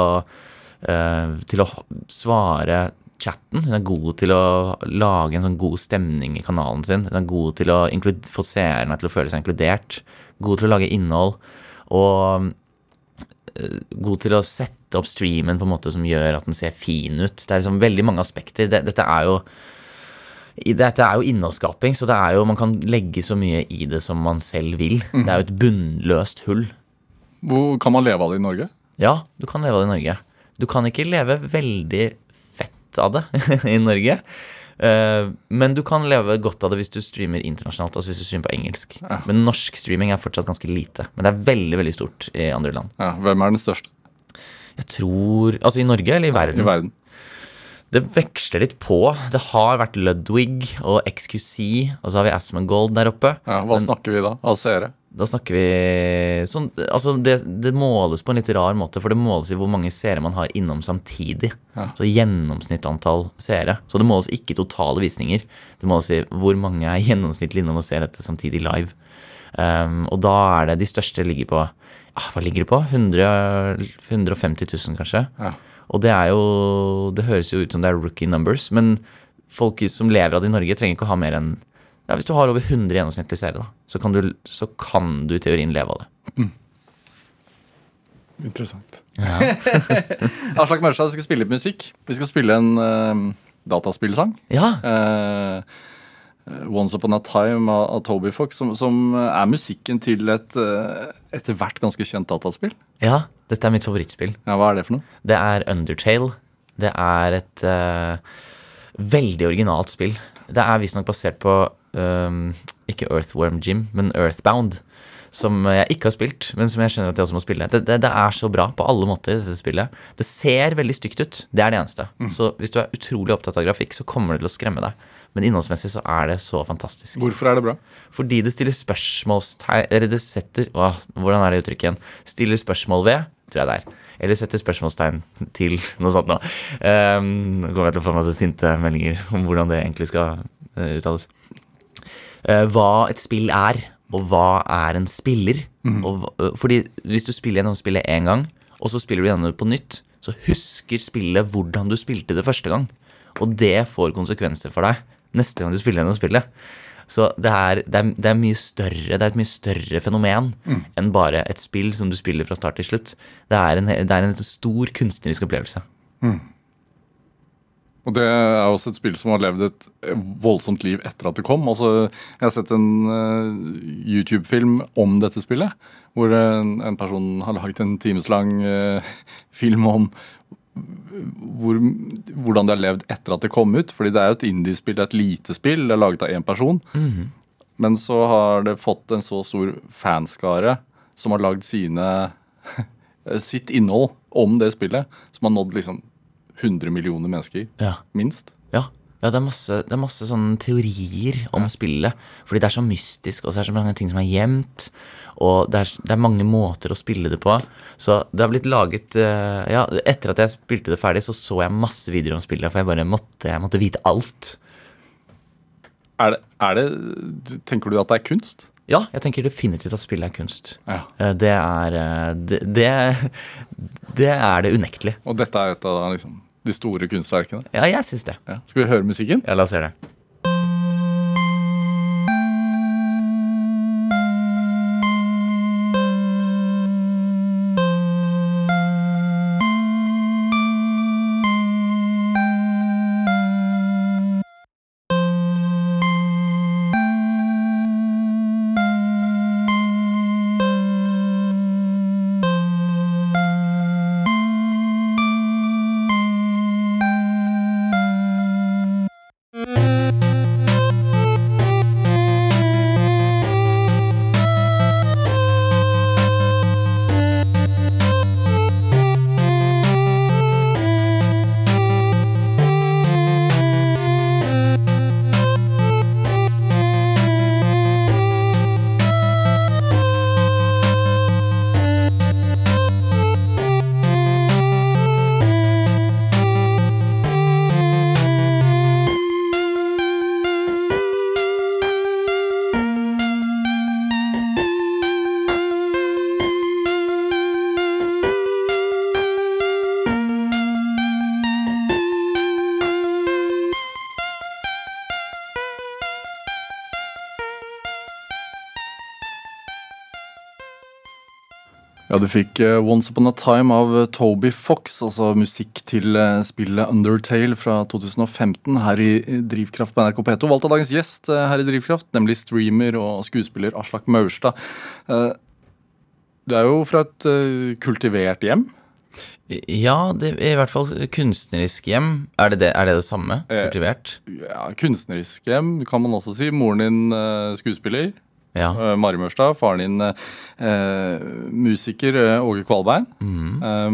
eh, Til å svare chatten. Hun er god til å lage en sånn god stemning i kanalen sin. Hun er god til å få seerne til å føle seg inkludert. God til å lage innhold. Og eh, god til å sette opp streamen på en måte som gjør at den ser fin ut. Det er liksom veldig mange aspekter. Dette er jo dette er jo innholdsskaping, så det er jo, man kan legge så mye i det som man selv vil. Det er jo et bunnløst hull. Hvor Kan man leve av det i Norge? Ja, du kan leve av det i Norge. Du kan ikke leve veldig av det i Norge. Eh, men du kan leve godt av det hvis du streamer internasjonalt, altså hvis du streamer på engelsk. Ja. Men norsk streaming er fortsatt ganske lite. Men det er veldig, veldig stort i andre land. Ja, Hvem er den største Jeg tror Altså i Norge eller i verden? i verden? Det veksler litt på. Det har vært Ludwig og XQC, og så har vi Asmongold der oppe. Ja, Hva snakker vi da? Av seere? Da snakker vi sånn Altså, det, det måles på en litt rar måte, for det måles i hvor mange seere man har innom samtidig. Ja. Så gjennomsnittantall seere. Så det måles ikke totale visninger. Det måles i hvor mange er gjennomsnittlig innom og ser dette samtidig live. Um, og da er det de største ligger på ah, Hva ligger det på? 100, 150 000, kanskje? Ja. Og det er jo Det høres jo ut som det er rookie numbers, men folk som lever av det i Norge, trenger ikke å ha mer enn ja, Hvis du har over 100 gjennomsnittlige seere, da, så kan, du, så kan du i teorien leve av det. Interessant. Aslak Maurstad skal spille litt musikk. Vi skal spille en uh, dataspillsang. Ja, Uh, Once Upon a Time av, av Toby Fox, som, som er musikken til et uh, etter hvert ganske kjent dataspill. ja, dette er mitt favorittspill. Ja, Hva er det for noe? Det er Undertale. Det er et uh, veldig originalt spill. Det er visstnok basert på ehm, ikke Earthworm Gym, men Earthbound. Som jeg ikke har spilt, men som jeg skjønner at jeg også må spille. Det, det, det er så bra på alle måter, dette spillet. Det ser veldig stygt ut. Det er det eneste. Så hvis du er utrolig opptatt av grafikk, så kommer det til å skremme deg. Men innholdsmessig så er det så fantastisk. Hvorfor er det bra? Fordi det stiller spørsmålstegn Eller det setter å, Hvordan er det uttrykket igjen? Stiller spørsmål ved, tror jeg det er. Eller setter spørsmålstegn til noe sånt noe. Um, nå kommer jeg til å få masse sinte meldinger om hvordan det egentlig skal eh, uttales. Eh, hva et spill er, og hva er en spiller. Og, hva- øh, fordi hvis du spiller gjennom spillet én gang, og så spiller du gjennom det på nytt, så husker spillet hvordan du spilte det første gang. Og det får konsekvenser for deg neste gang du spiller gjennom spillet. Så det er, det, er, det er mye større Det er et mye større fenomen enn bare et spill som du spiller fra start til slutt. Det er en, det er en stor kunstnerisk opplevelse. Og det er også et spill som har levd et voldsomt liv etter at det kom. Altså, jeg har sett en uh, YouTube-film om dette spillet, hvor en, en person har laget en timeslang uh, film om hvor, hvordan det har levd etter at det kom ut. Fordi det er jo et indie-spill, det er et lite spill, det er laget av én person. Men så har det fått en så stor fanskare som har lagd sine sitt innhold om det spillet, som har nådd liksom 100 millioner mennesker, Ja. minst. Ja, ja det, er masse, det er masse sånne teorier om spillet. Fordi det er så mystisk, og så er det så mange ting som er gjemt. Og det er, det er mange måter å spille det på. Så det har blitt laget eh, Ja, etter at jeg spilte det ferdig, så så jeg masse videoer om spillet, for jeg bare måtte, jeg måtte vite alt. Er det, er det Tenker du at det er kunst? Ja, jeg tenker definitivt at spill er kunst. Ja. Eh, Det er eh, det, det, det er det unektelig. Og dette er et av liksom, de store kunstverkene. Ja, jeg syns det. Ja. Skal vi høre musikken? Ja, la oss gjøre det. Ja, du fikk eh, Once Upon a Time av eh, Toby Fox, altså musikk til eh, spillet Undertale fra 2015 her i Drivkraft på NRK P2. Valgt av dagens gjest her i Drivkraft, nemlig streamer og skuespiller Aslak Maurstad. Du er jo fra et kultivert hjem. Ja, det er i hvert fall kunstnerisk hjem. Er det det, er det, det samme? Kultivert? Ja, Kunstnerisk hjem, kan man også si. Moren din skuespiller. Ja. eh, Mari Mørstad, Faren din eh, musiker eh, Åge Kvalbein. Mm. Eh,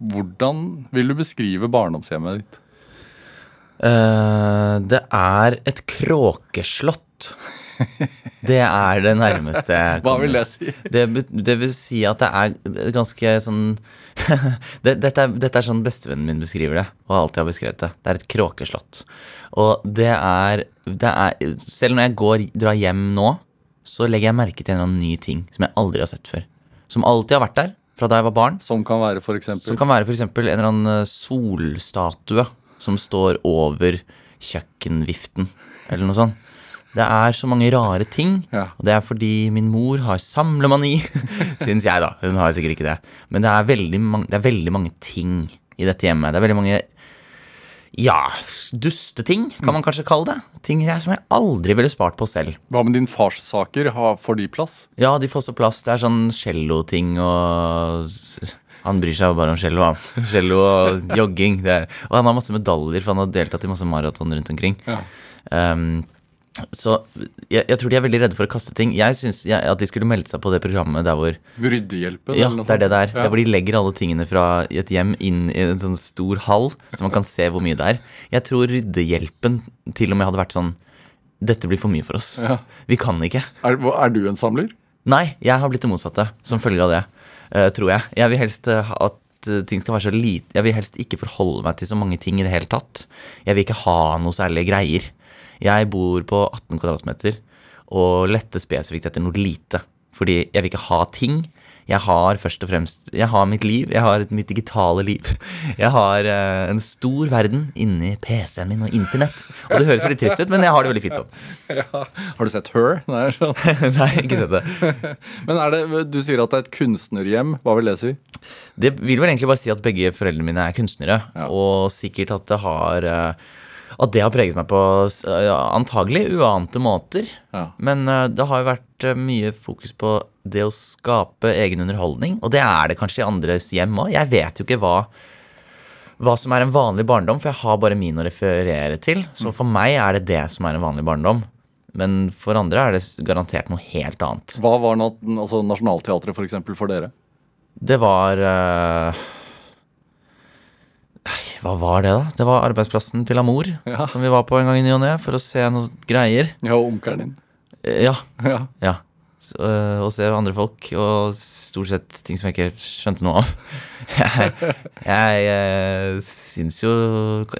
hvordan vil du beskrive barndomshjemmet ditt? Uh, det er et kråkeslott. Det er det nærmeste jeg Hva vil det si? Det, det vil si at det er ganske sånn det, dette, er, dette er sånn bestevennen min beskriver det, og alltid har beskrevet det. Det er et kråkeslott. Og det er, det er Selv når jeg går, drar hjem nå, så legger jeg merke til en eller annen ny ting som jeg aldri har sett før. Som alltid har vært der fra da jeg var barn. Som kan være for eksempel Som kan være f.eks. en eller annen eh, solstatue som står over kjøkkenviften, eller noe sånt. Det er så mange rare ting, Ja. og det er fordi min mor har samlemani, syns jeg, da. Hun har sikkert ikke det. Men det er, veldig mange, det er veldig mange ting i dette hjemmet. Det er veldig mange ja, dusteting, kan man kanskje kalle det. Ting jeg, som jeg aldri ville spart på selv. Hva med din fars saker? Får de plass? Ja, de får også plass. Det er sånn cello-ting og Han bryr seg jo bare om cello, han. Cello og jogging. Og han har masse medaljer, for han har deltatt i masse maraton rundt omkring. Ja. Um, så jeg, jeg tror de er veldig redde for å kaste ting. Jeg syns at de skulle melde seg på det programmet der hvor Ryddehjelpen? Ja, det er det der. Ja. Der hvor de legger alle tingene fra et hjem inn i en sånn stor hall, så man kan se hvor mye det er. Jeg tror Ryddehjelpen til og med hadde vært sånn Dette blir for mye for oss. Ja. Vi kan ikke. Er, er du en samler? Nei, jeg har blitt det motsatte som følge av det, uh, tror jeg. Jeg vil helst eh, at eh, ting skal være så lite Jeg vil helst ikke forholde meg til så mange ting i det hele tatt. Jeg vil ikke ha noe særlige greier. Jeg bor på 18 kvadratmeter og lette spesifikt etter noe lite. Fordi jeg vil ikke ha ting. Jeg har først og fremst Jeg har mitt liv. Jeg har mitt digitale liv. Jeg har uh, en stor verden inni PC-en min og internett. Og det høres veldig trist ut, men jeg har det veldig fint sånn. Ja. Har du sett Her? Nei. Nei, ikke sett det. Men det, du sier at det er et kunstnerhjem. Hva vil det si? Det vil vel egentlig bare si at begge foreldrene mine er kunstnere, Ja. og sikkert at det har eh, At det har preget meg på ja, antagelig uante måter. Ja. Men uh, det har jo vært eh, mye fokus på det å skape egen underholdning, og det er det kanskje i andres hjem òg. Jeg vet jo ikke hva hva som er en vanlig barndom, for jeg har bare min å referere til. Så for meg er det det som er en vanlig barndom. Men for andre er det garantert noe helt annet. Hva var altså Nationaltheatret for, eksempel, for dere? Det var Nei, Hva var det, da? Det var arbeidsplassen til Amor Ja. som vi var på en gang i ny og ne for å se noen greier. Ja, onkelen din. Eh, Ja, Ja. ja. Så, øh, og se andre folk, og stort sett ting som jeg ikke skjønte noe av. Jeg, jeg, jeg syns jo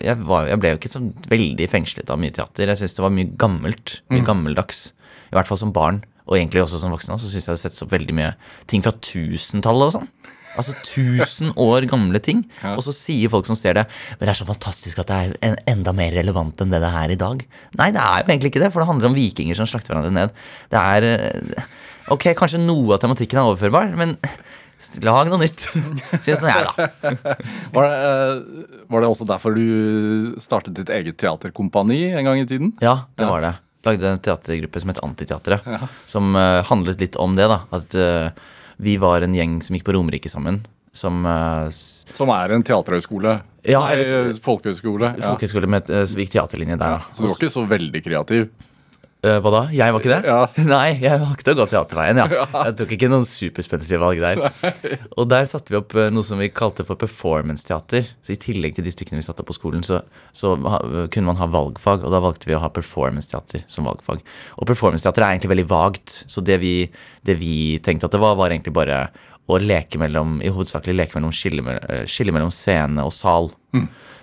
jeg, var, jeg ble jo ikke så veldig fengslet av mye teater. Jeg syns det var mye gammelt. Mye gammeldags. I hvert fall som barn, og egentlig også som voksen. Så syns jeg det settes opp veldig mye ting fra tusentallet og sånn. Altså tusen år gamle ting. Ja. Og så sier folk som ser det Men det er så fantastisk at det er en, enda mer relevant enn det det er i dag. Nei, det er jo egentlig ikke det, for det handler om vikinger som slakter hverandre ned. Det er eh, Ok, kanskje noe av tematikken er overførbar, men lag noe nytt. Syns jeg, da. Var det, eh, var det også derfor du startet ditt eget teaterkompani en gang i tiden? Ja, det var det. Lagde en teatergruppe som het Antiteatret. Som eh, handlet litt om det, da. At vi var en gjeng som gikk på Romerike sammen. Som uh, Som er en teaterhøgskole. Ja, folkehøgskole. Ja. folkehøyskole med uh, gikk teaterlinje der, da. Så du var ikke så veldig kreativ? Eh, hva da? Jeg var ikke det? Ja. Nei, jeg valgte å gå teaterveien, ja. Jeg tok ikke noen superspenstive valg der. Og der satte vi opp eh, noe som vi kalte for performance-teater. Så i tillegg til de stykkene vi satte opp på skolen, så, så kunne man ha valgfag, og da valgte vi å ha performance-teater som valgfag. Og performance-teater er egentlig veldig vagt, så det vi, det vi tenkte at det var, var egentlig bare å leke mellom, i hovedsakelig leke mellom skille, eh, skille mellom scene og sal.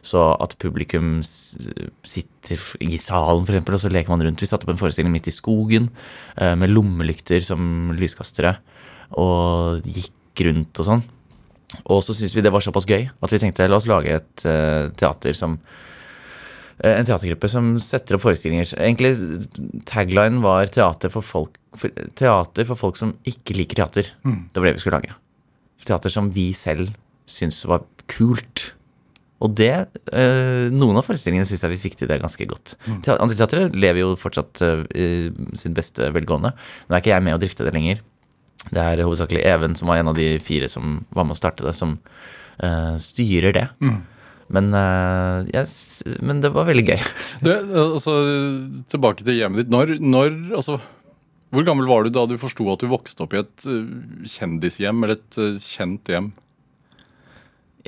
Så at publikum sitter i salen, for eksempel, og så leker man rundt. Vi satte opp en forestilling midt i skogen eh, med lommelykter som lyskastere, og gikk rundt og sånn. Og så syntes vi det var såpass gøy at vi tenkte la oss lage et eh, teater som eh, en teatergruppe som setter opp forestillinger. Egentlig tagline var teater for folk, for, teater for folk som ikke liker teater. Det var det vi skulle lage. Teater som vi selv syntes var kult. Og det, eh, Noen av forestillingene syns jeg vi fikk til det ganske godt. Mm. Antiteatret lever jo fortsatt eh, i sin beste velgående. Nå er ikke jeg med å drifte det lenger. Det er hovedsakelig Even, som var en av de fire som var med å starte det, som eh, styrer det. Men, uh, yes, men det var veldig gøy. Du, altså, tilbake til hjemmet ditt. Når, når altså, Hvor gammel var du da du forsto at du vokste opp i et eh, kjendishjem, eller et eh, kjent hjem?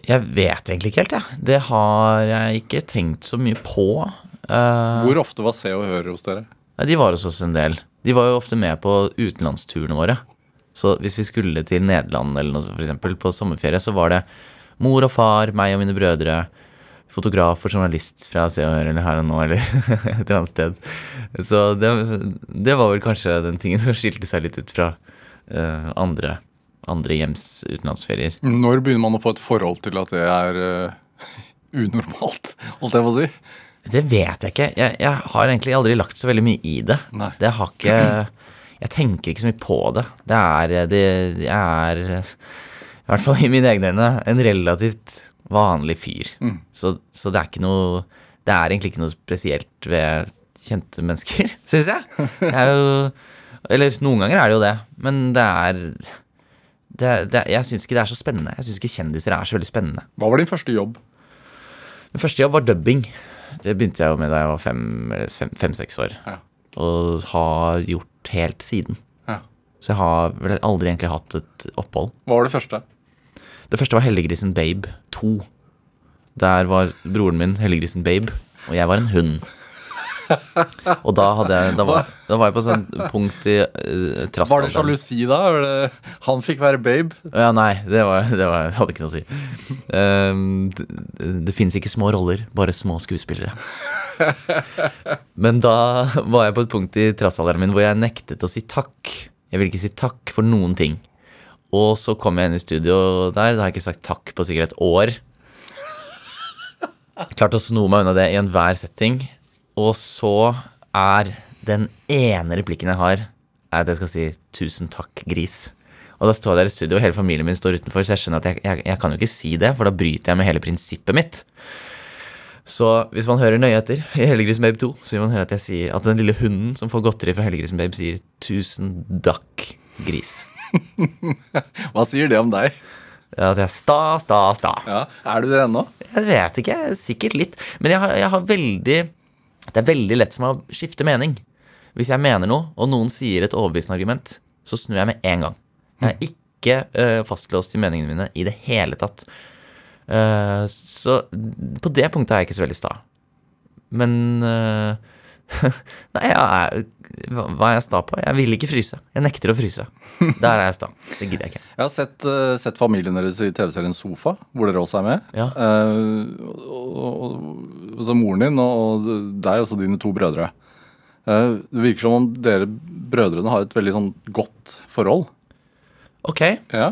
Jeg vet egentlig ikke helt, jeg. Det har jeg ikke tenkt så mye på. Uh, Hvor ofte var Se og Hør hos dere? De var hos oss en del. De var jo ofte med på utenlandsturene våre. Så hvis vi skulle til Nederland eller noe, for eksempel, på sommerferie, så var det mor og far, meg og mine brødre, fotograf og journalist fra Se og Hør eller Her og Nå eller et eller annet sted. Så det, det var vel kanskje den tingen som skilte seg litt ut fra uh, andre, andre hjems utenlandsferier. Når begynner man å få et forhold til at det er uh, unormalt, holdt jeg på å si? Det vet jeg ikke. Jeg, jeg har egentlig aldri lagt så veldig mye i det. Nei. Det har ikke Jeg tenker ikke så mye på det. Det er det, det er, i hvert fall i mine egne øyne, en relativt vanlig fyr. Så, så det er ikke noe Det er egentlig ikke noe spesielt ved kjente mennesker, syns jeg. Det er jo Eller noen ganger er det jo det, men det er det, det, Jeg syns ikke det er så spennende. Jeg syns ikke kjendiser er så veldig spennende. Hva var din første jobb? Min første jobb var dubbing. Det begynte jeg med da jeg var fem-seks fem, år. Ja. Og har gjort helt siden. Ja. Så jeg har vel aldri egentlig hatt et opphold. Hva var det første? Det første var Helliggrisen Babe 2. Der var broren min Helliggrisen Babe, og jeg var en hund. Og da, jeg, da, var, da var jeg på sånn punkt i uh, Var det sjalusi da? Det, han fikk være babe? Ja, nei, det, var, det var, hadde ikke noe å si. Um, det det fins ikke små roller, bare små skuespillere. Men da var jeg på et punkt i trassalderen min hvor jeg nektet å si takk. Jeg ville ikke si takk for noen ting. Og så kom jeg inn i studio der, da har jeg ikke sagt takk på sikkert et år. Klarte å sno meg unna det i enhver setting. Og så er den ene replikken jeg har, er at jeg skal si 'tusen takk, gris'. Og da står jeg der i studio, og hele familien min står utenfor, så jeg skjønner at jeg, jeg, jeg kan jo ikke si det, for da bryter jeg med hele prinsippet mitt. Så hvis man hører nøye etter i Heldiggrisen Babe 2, så vil man høre at jeg sier at den lille hunden som får godteri fra Heldiggrisen Babe, sier 'tusen dakk, gris'. Hva sier det om deg? Ja, At jeg er sta, sta, sta. Ja, Er du det ennå? Jeg vet ikke, sikkert litt. Men jeg har, jeg har veldig Det er veldig lett for meg å skifte mening. Hvis jeg mener noe, og noen sier et overbevisende argument, så snur jeg med en gang. Jeg er ikke uh, fastlåst i meningene mine i det hele tatt. Uh, så på det punktet er jeg ikke så veldig sta. Men uh, Nei, jeg er, hva er jeg sta på? Jeg vil ikke fryse. Jeg nekter å fryse. Der er jeg sta. Det gidder jeg ikke. Jeg har sett, uh, sett familien deres i TV-serien Sofa, hvor dere også er med. Ja. Uh, og, og så moren din og, og deg, og dine to brødre. Uh, det virker som om dere brødrene har et veldig sånn godt forhold. Ok. Ja.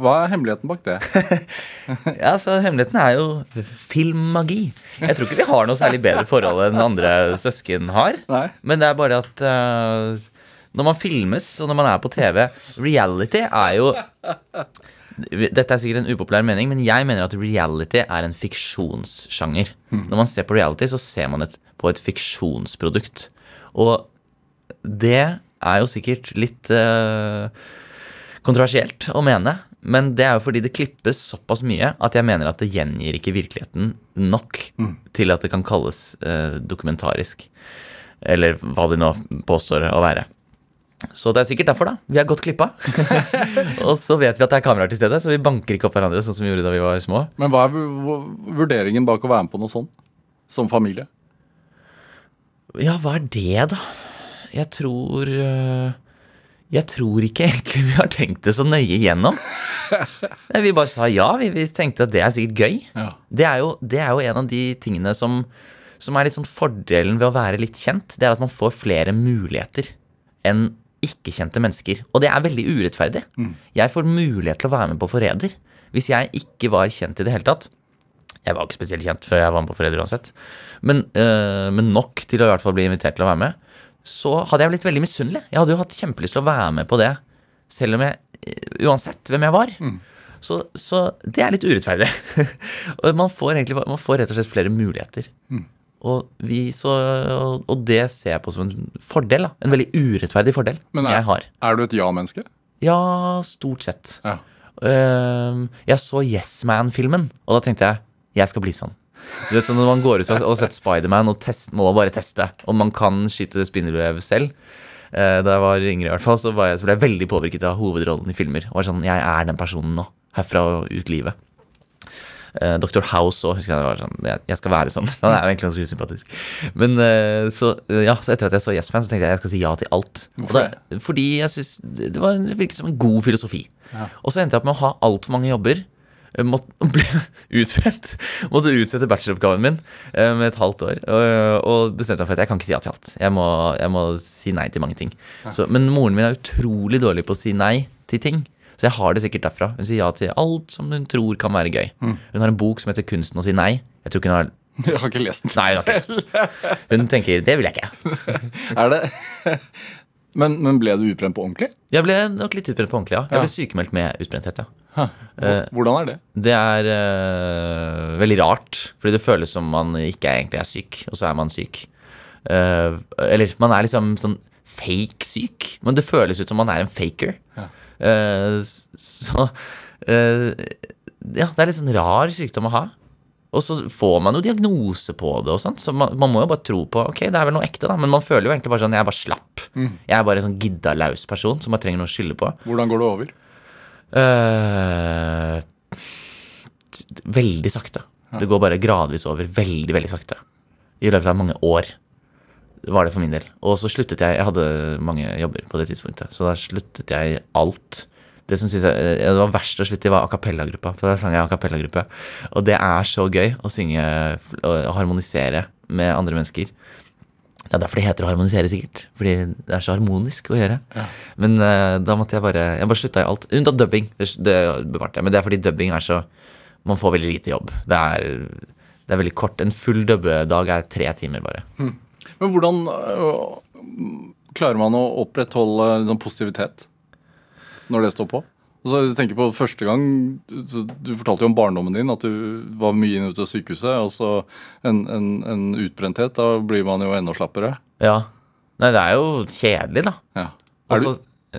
Hva er hemmeligheten bak det? Ja, så Hemmeligheten er jo filmmagi. Jeg tror ikke vi har noe særlig bedre forhold enn andre søsken har. Nei. Men det er bare at uh, når man filmes, og når man er på TV Reality er jo Dette er sikkert en upopulær mening, men jeg mener at reality er en fiksjonssjanger. Når man ser på reality, så ser man et, på et fiksjonsprodukt. Og det er jo sikkert litt eh, kontroversielt å mene, men det er jo fordi det klippes såpass mye at jeg mener at det gjengir ikke virkeligheten nok til at det kan kalles eh, dokumentarisk. Eller hva de nå påstår å være. Så det er sikkert derfor, da. Vi er godt klippa. og så vet vi at det er kameraer til stede, så vi banker ikke opp hverandre sånn som vi gjorde da vi var små. Men hva er vu- vu- vurderingen bak å være med på noe sånt? Som familie? Ja, hva er det, da? Jeg tror øh, Jeg tror ikke egentlig vi har tenkt det så nøye igjennom. Vi bare sa ja. Vi, vi tenkte at det er sikkert gøy. Ja. Det er jo, det er jo en av de tingene som, som er litt sånn fordelen ved å være litt kjent. Det er at man får flere muligheter enn ikke-kjente mennesker. Og det er veldig urettferdig. Jeg får mulighet til å være med på Forræder. Hvis jeg ikke var kjent i det hele tatt, Jeg var ikke spesielt kjent før jeg var med på Forræder uansett. Men, øh, men nok til å i hvert fall bli invitert til å være med. Så hadde jeg blitt veldig misunnelig. Jeg hadde jo hatt kjempelyst til å være med på det, selv om jeg eh, Uansett hvem jeg var. Så, så det er litt urettferdig. og man får egentlig man får rett og slett flere muligheter. Og, vi så, og, og det ser jeg på som en fordel. da En veldig urettferdig fordel Men som er, jeg har. er du et ja-menneske? Ja, stort sett. Ja. Uh, jeg så Yes Man-filmen, og da tenkte jeg jeg skal bli sånn. Du vet, sånn Når man går ut og har sett Spiderman og test, må bare teste om man kan skyte spindelvev selv eh, Da jeg var yngre, i hvert fall, så, var jeg, så ble jeg veldig påvirket av hovedrollen i filmer. Og var sånn, Jeg er den personen nå. Herfra og ut livet. Eh, Dr. House òg, sånn, jeg, skal være sånn. Han er egentlig ganske usympatisk. Men eh, så, ja, så etter at jeg så Yes Man, så tenkte jeg jeg skal si ja til alt. Da, fordi jeg synes det var, det virket som en god filosofi. Og så endte jeg opp med å ha altfor mange jobber. Måtte bli utbrent. Måtte utsette bacheloroppgaven min eh, med et halvt år. Og, bestemte meg for at jeg kan ikke si ja til alt. Jeg må, jeg må si nei til mange ting. Så, men moren min er utrolig dårlig på å si nei til ting. Så jeg har det sikkert derfra. Hun sier ja til alt som hun tror kan være gøy. Hun har en bok som heter 'Kunsten å si nei'. Jeg tror ikke hun har du har ikke lest den. Nei, hun har ikke lest Hun tenker 'det vil jeg ikke'. Er det men, men ble du utbrent på ordentlig? Jeg ble nok litt utbrent på ordentlig, ja. Jeg ble sykemeldt med utbrenthet, ja. Hvor- Hvordan er det? Det er uh, veldig rart, fordi det føles som man ikke egentlig er syk, og så er man syk. Uh, eller man er liksom sånn fake syk, men det føles ut som man er en faker. Ja. Uh, så eh, Ja, det er litt sånn rar sykdom å ha. Og så får man jo diagnose på det, og sånt, så man, man må jo bare tro på Ok, det er vel noe ekte, da. Men man føler jo egentlig bare sånn Jeg er bare slapp. Jeg er bare en sånn gidda laus person som bare trenger noe å skylde på. Hvordan går det over? T- veldig sakte. Det går bare gradvis over. Veldig, veldig sakte. I løpet av mange år var det for min del. Og så sluttet jeg Jeg hadde mange jobber på det tidspunktet, så da sluttet jeg alt. Det som synes jeg, eh, det var verst å slutte i, var a cappella-gruppa. For da sang jeg a cappella-gruppe. Og det er så gøy å synge og harmonisere med andre mennesker. Det er derfor det heter å harmonisere, sikkert. Fordi det er så harmonisk å gjøre. Men uh, da måtte jeg bare Jeg bare slutta i alt. Unntatt dubbing. Det, det bevarte jeg. Men det er fordi dubbing er så Man får veldig lite jobb. Det er, det er veldig kort. En full dubbedag er tre timer, bare. Men hvordan øh, klarer man å opprettholde noen positivitet når det står på? Altså, jeg tenker på første gang, Du fortalte jo om barndommen din, at du var mye inne ute av sykehuset. og så en, en, en utbrenthet. Da blir man jo enda slappere. Ja. Nei, det er jo kjedelig, da. Ja. Og Er du,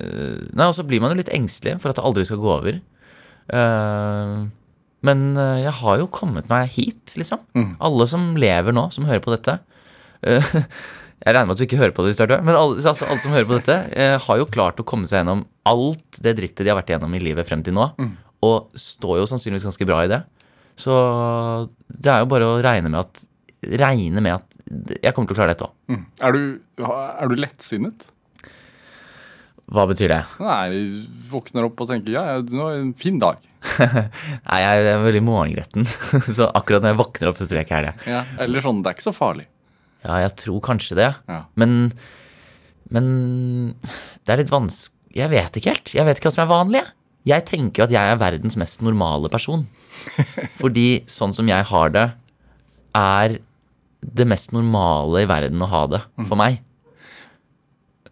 eh, nei, og så blir man jo litt engstelig for at det aldri skal gå over. Eh, men eh, jeg har jo kommet meg hit, liksom. Alle som lever nå, som hører på dette Jeg regner med at du ikke hører på det hvis du er død, men alle, altså, alle som hører på dette, eh, har jo klart å komme seg gjennom alt det drittet de har vært igjennom i livet frem til nå, og står jo sannsynligvis ganske bra i det. Så det er jo bare å regne med at Regne med at jeg kommer til å klare dette òg. mm. er, du, er du lettsinnet? Hva betyr det? Nei, våkner opp og tenker ja, nå er det en fin dag. Nei, jeg er veldig morgengretten. Så akkurat når jeg våkner opp, så tror jeg ikke jeg er det. Ja. Eller sånn, det er ikke så farlig. Ja, jeg tror kanskje det. Ja. Men, men det er litt vanskelig Jeg vet ikke helt. Jeg vet ikke hva som er vanlig. jeg. Tenker jo at jeg er verdens mest normale person. Fordi sånn som jeg har det, er det mest normale i verden å ha det for meg.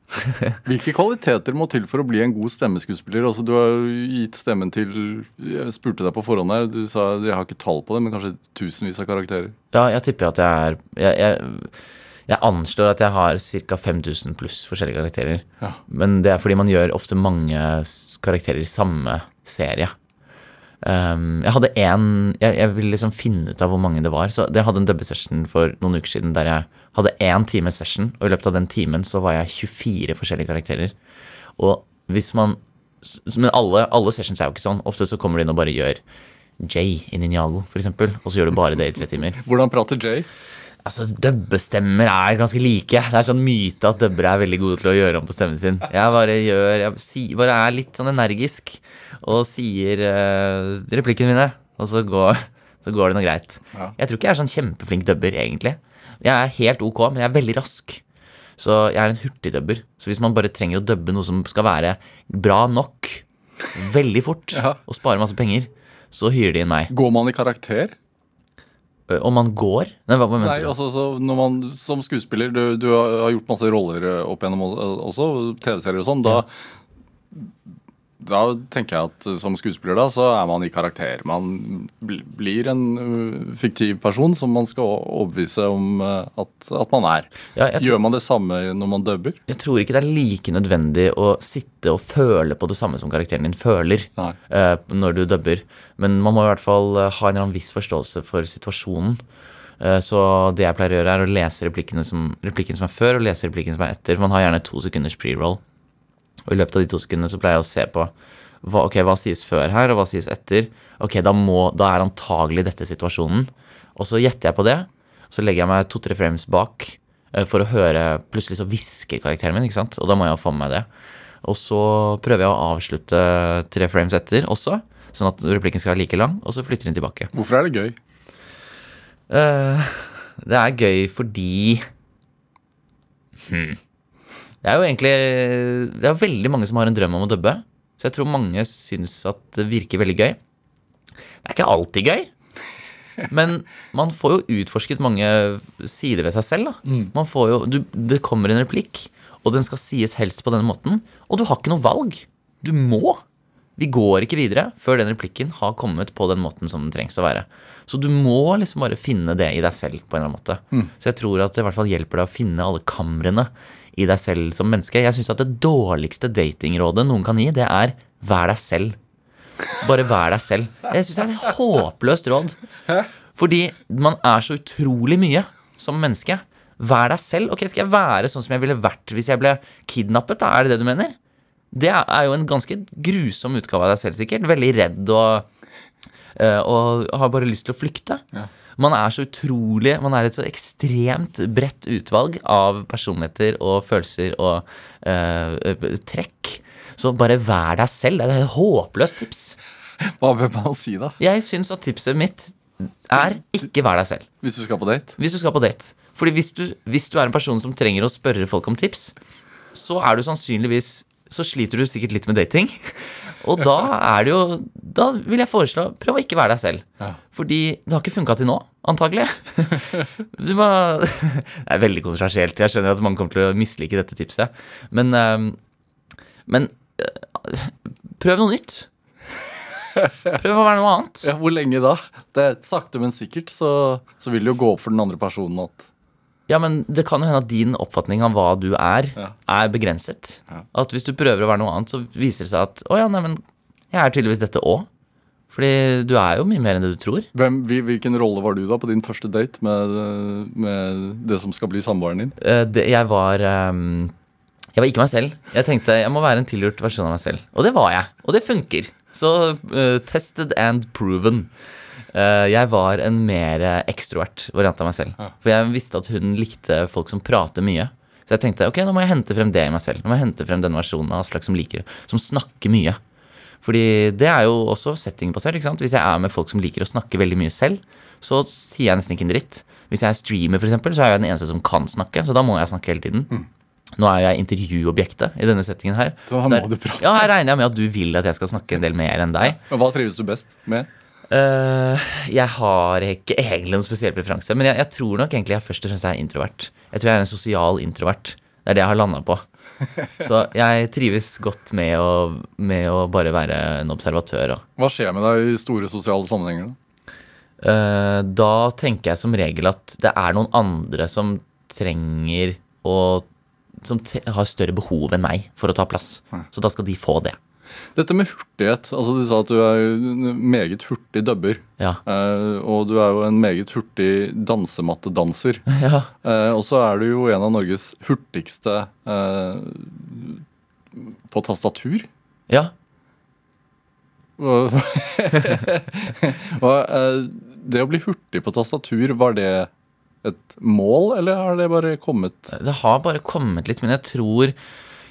Hvilke kvaliteter må til for å bli en god stemmeskuespiller? Altså, du har gitt stemmen til Jeg spurte deg på forhånd her, du sa jeg har ikke tall på det, men kanskje tusenvis av karakterer. Ja, jeg tipper at jeg er Jeg, jeg, jeg anslår at jeg har ca. 5000 pluss forskjellige karakterer. Ja. Men det er fordi man gjør ofte mange karakterer i samme serie. Um, jeg hadde én jeg, jeg ville liksom finne ut av hvor mange det var. Så jeg hadde en dubbesession for noen uker siden der jeg hadde én time session, og i løpet av den timen så var jeg 24 forskjellige karakterer. Og hvis man Men alle, alle sessions er jo ikke sånn. Ofte så kommer du inn og bare gjør Jay i Ninjago, eksempel, og så gjør du bare det i tre timer. Hvordan prater Jay? Altså, Dubbestemmer er ganske like. Det er sånn myte at dubbere er veldig gode til å gjøre om på stemmen sin. Jeg bare gjør, jeg sier, bare er litt sånn energisk og sier uh, replikkene mine, og så går, så går det noe greit. Ja. Jeg tror ikke jeg er sånn kjempeflink dubber, egentlig. Jeg er helt ok, men jeg er veldig rask. Så jeg er en hurtigdubber. Så hvis man bare trenger å dubbe noe som skal være bra nok veldig fort, Ja. og spare masse penger, så hyrer de inn meg. Går man i karakter? Om man går? Nei, hva, mener Nei, du? altså så når man Som skuespiller, du, du har gjort masse roller opp gjennom også, TV-serier og sånn. Da, da tenker jeg at eh, som skuespiller da, så er man i karakter. Man bl- blir en uh, fiktiv person som man skal overbevise om uh, at, at man er. Ja, tror, Gjør man det samme når man dubber? jeg tror ikke det er like nødvendig å sitte og føle på det samme som karakteren din føler eh, når du dubber. Men man må i hvert fall eh, ha en viss forståelse for situasjonen. Eh, Så det jeg pleier å gjøre, er å lese replikken som, replikken som er før, og lese replikken som er etter. For man har gjerne to sekunders pre-roll. Og i løpet av de to sekundene så pleier jeg å se på hva, ok, hva sies før her, og hva sies etter. Ok, da, må, da er antagelig dette situasjonen. Og så gjetter jeg på det. Så legger jeg meg to-tre frames bak eh, for å høre Plutselig så hvisker karakteren min, ikke sant? Og da må jeg jo få med meg det. Og så prøver jeg å avslutte tre frames etter også, sånn at replikken skal være like lang, og så flytter den tilbake. Hvorfor er det gøy? Uh, det er gøy fordi hmm. Det er jo egentlig Det er veldig mange som har en drøm om å dubbe. Så jeg tror mange syns at det virker veldig gøy. Det er ikke alltid gøy. Men man får jo utforsket mange sider ved seg selv. da. Man får jo, du, det kommer en replikk, og den skal sies helst på denne måten. Og du har ikke noe valg. Du må. Vi går ikke videre før den replikken har kommet på den måten som den trengs å være. Så du må liksom bare finne det i deg selv på en eller annen måte. Så jeg tror at det i hvert fall hjelper deg å finne alle kamrene i deg selv som menneske. Jeg syns at det dårligste datingrådet noen kan gi, det er vær deg selv. Bare vær deg selv. Jeg syns det er et håpløst råd. Fordi man er så utrolig mye som menneske. Vær deg selv. Ok, Skal jeg være sånn som jeg ville vært hvis jeg ble kidnappet? da? Er det det du mener? Det er jo en ganske grusom utgave av deg selv, sikkert. Veldig redd og, eh, og har bare lyst til å flykte. Man er så utrolig Man er et så ekstremt bredt utvalg av personligheter og følelser og eh, trekk. Så bare vær deg selv. Det er et håpløst tips. Hva bør man si da? Jeg syns at tipset mitt er ikke vær deg selv. Hvis du skal på date? Hvis du skal på date. Fordi hvis du, hvis du er en person som trenger å spørre folk om tips, så er du sannsynligvis Så sliter du sikkert litt med dating. Og da er det jo Da vil jeg foreslå prøv å ikke være deg selv. Ja. Fordi det har ikke funka til nå, antagelig. Du må Det er veldig kontroversielt. Jeg skjønner at mange kommer til å mislike dette tipset. Men, ehm, men eh, prøv noe nytt. Prøv å være noe annet. Ja, Hvor lenge da? Det Sakte, men sikkert så, så vil det jo gå opp for den andre personen at Ja, men det kan jo hende at din oppfatning av hva du er, Ja. er begrenset. Ja. At hvis du prøver å være noe annet, så viser det seg at å ja, nei, men jeg er tydeligvis dette òg. Fordi du er jo mye mer enn det du tror. Hvem, Hvilken rolle var du da på din første date med, med det som skal bli samboeren din? Eh, det, jeg var ehm, Jeg var ikke meg selv. Jeg tenkte jeg må være en tilgjort versjon av meg selv. Og det var jeg. Og det funker. Så uh, tested and proven. Eh, jeg var en mer ekstrovert variant av meg selv. For jeg visste at hun likte folk som prater mye. Så jeg tenkte ok, nå må jeg hente frem det i meg selv. Nå må jeg hente frem den versjonen av Aslak som liker. Som snakker mye. Fordi det er jo også settingbasert. ikke sant? Hvis jeg er med folk som liker å snakke veldig mye selv, så sier jeg nesten ikke en dritt. Hvis jeg er streamer, for eksempel, så er jeg den eneste som kan snakke. Så da må jeg snakke hele tiden. Nå er jeg intervjuobjektet i denne settingen her. Så Så må du prate. Ja, her regner jeg med at du vil at jeg skal snakke en del mer enn deg. Men Hva trives du best med? Eh, jeg har ikke egentlig noen spesiell preferanse, men jeg, jeg tror nok egentlig jeg først og fremst er introvert. Jeg tror jeg er en sosial introvert. Det er det jeg har landa på. Så jeg trives godt med å, med å bare være en observatør. Og, Hva skjer med deg i store sosiale sammenhenger? da? Eh, da tenker jeg som regel at det er noen andre som trenger å Som har større behov enn meg for å ta plass. Så da skal de få det. Dette med hurtighet. altså Du sa at du er en meget hurtig dubber. Ja. Eh, og du er jo en meget hurtig dansemattedanser. ja. Eh, og så er du jo en av Norges hurtigste eh, på tastatur. ja. Hva, eh, det å bli hurtig på tastatur, var det et mål, eller har det bare kommet Det har bare kommet litt, men jeg tror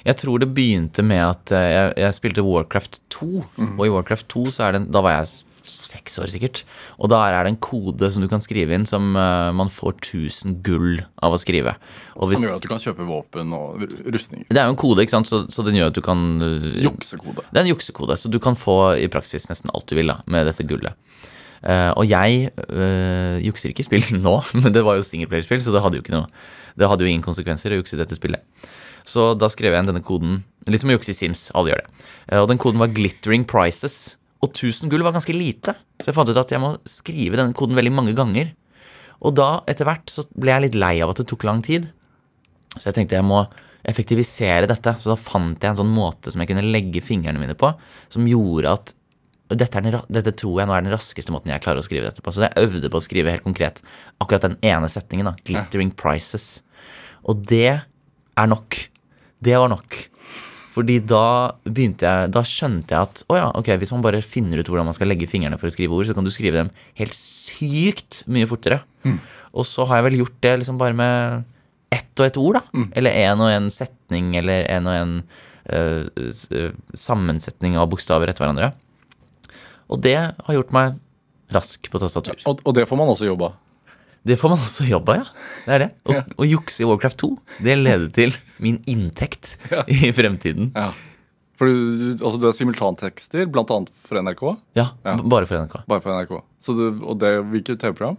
jeg tror det begynte med at eh, jeg, jeg spilte Warcraft 2. Og i Warcraft 2 så er det, da var jeg seks år sikkert. Og da er det en kode som du kan skrive inn som uh, man får 1000 gull av å skrive. Og hvis, som gjør at du kan kjøpe våpen og rustninger? det er jo en kode, ikke sant? Så, så den gjør at du kan uh, Juksekode. Det er en juksekode, så du kan få i praksis nesten alt du vil da, med dette gullet. Uh, og jeg jukser ikke spill nå, men det var jo singleplayerspill, så det hadde jo ikke noe Det hadde jo ingen konsekvenser å jukse i dette spillet. Så da skrev jeg inn denne koden. Litt som å jukse i Sims. Alle gjør det. Eh, og den koden var 'glittering prices'. Og 1000 gull var ganske lite, så jeg fant ut at jeg må skrive denne koden veldig mange ganger. Og da, etter hvert, så ble jeg litt lei av at det tok lang tid. Så jeg tenkte jeg må effektivisere dette. Så da fant jeg en sånn måte som jeg kunne legge fingrene mine på, som gjorde at dette, den, dette tror jeg nå er den raskeste måten jeg klarer å skrive dette på. Så jeg øvde på å skrive helt konkret akkurat den ene setningen. da, 'Glittering prices'. Og det er nok. Det var nok. Fordi da begynte jeg Da skjønte jeg at å ja, ok, hvis man bare finner ut hvordan man skal legge fingrene for å skrive ord, så kan du skrive dem helt sykt mye fortere. Og så har jeg vel gjort det liksom bare med ett og ett ord, da. Eller en og en setning, eller en og en uh, eh, sammensetning av bokstaver etter hverandre. Og det har gjort meg rask på tastatur. Og, og det får man også jobba? Det får man også jobb av, ja. Det er det. Å Ja. jukse i Warcraft 2, det leder til min inntekt Ja. i fremtiden. Ja. For du, du- altså, du er simultantekster, annet for NRK. Ja, Ja. bare for NRK. Bare for NRK. Så du, og det, hvilket TV-program?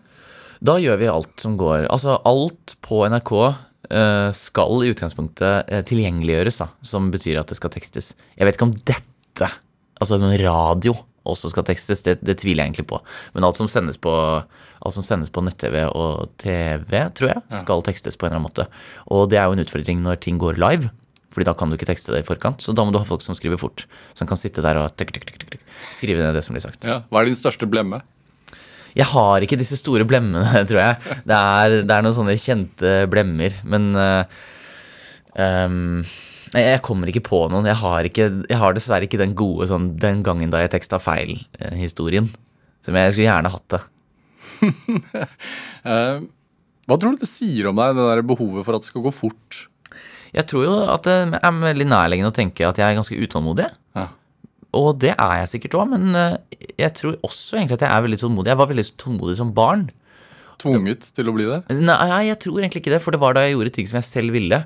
Da gjør vi alt som går Altså, alt på NRK eh, skal i utgangspunktet eh, tilgjengeliggjøres, da. Som betyr at det skal tekstes. Jeg vet ikke om dette, altså radio, også skal tekstes. Det, det tviler jeg egentlig på. Men alt som sendes på som sendes på nett-TV og TV, tror jeg, skal tekstes på en eller annen måte. Og det er jo en utfordring når ting går live. Fordi da kan du ikke tekste det i forkant. Så da må du ha folk som skriver fort. Som kan sitte der og tek, tek, tek, skrive ned det som blir sagt. Ja. Hva er din største blemme? Jeg har ikke disse store blemmene, tror jeg. Det er, det er noen sånne kjente blemmer. Men uh, ehm, nei, jeg kommer ikke på noen. Jeg har, ikke, jeg har dessverre ikke den gode sånn 'den gangen da jeg teksta feil'-historien. Som jeg skulle gjerne hatt det. Eh, hva tror du det sier om deg, det der behovet for at det skal gå fort? Jeg tror jo at det er veldig nærliggende å tenke at jeg er ganske utålmodig. Ja. Og det er jeg sikkert òg, men eh, jeg tror også egentlig at jeg er veldig tålmodig. Jeg var veldig tålmodig som barn. Tvunget til å bli det? Nei, jeg tror egentlig ikke det, for det var da jeg gjorde ting som jeg selv ville.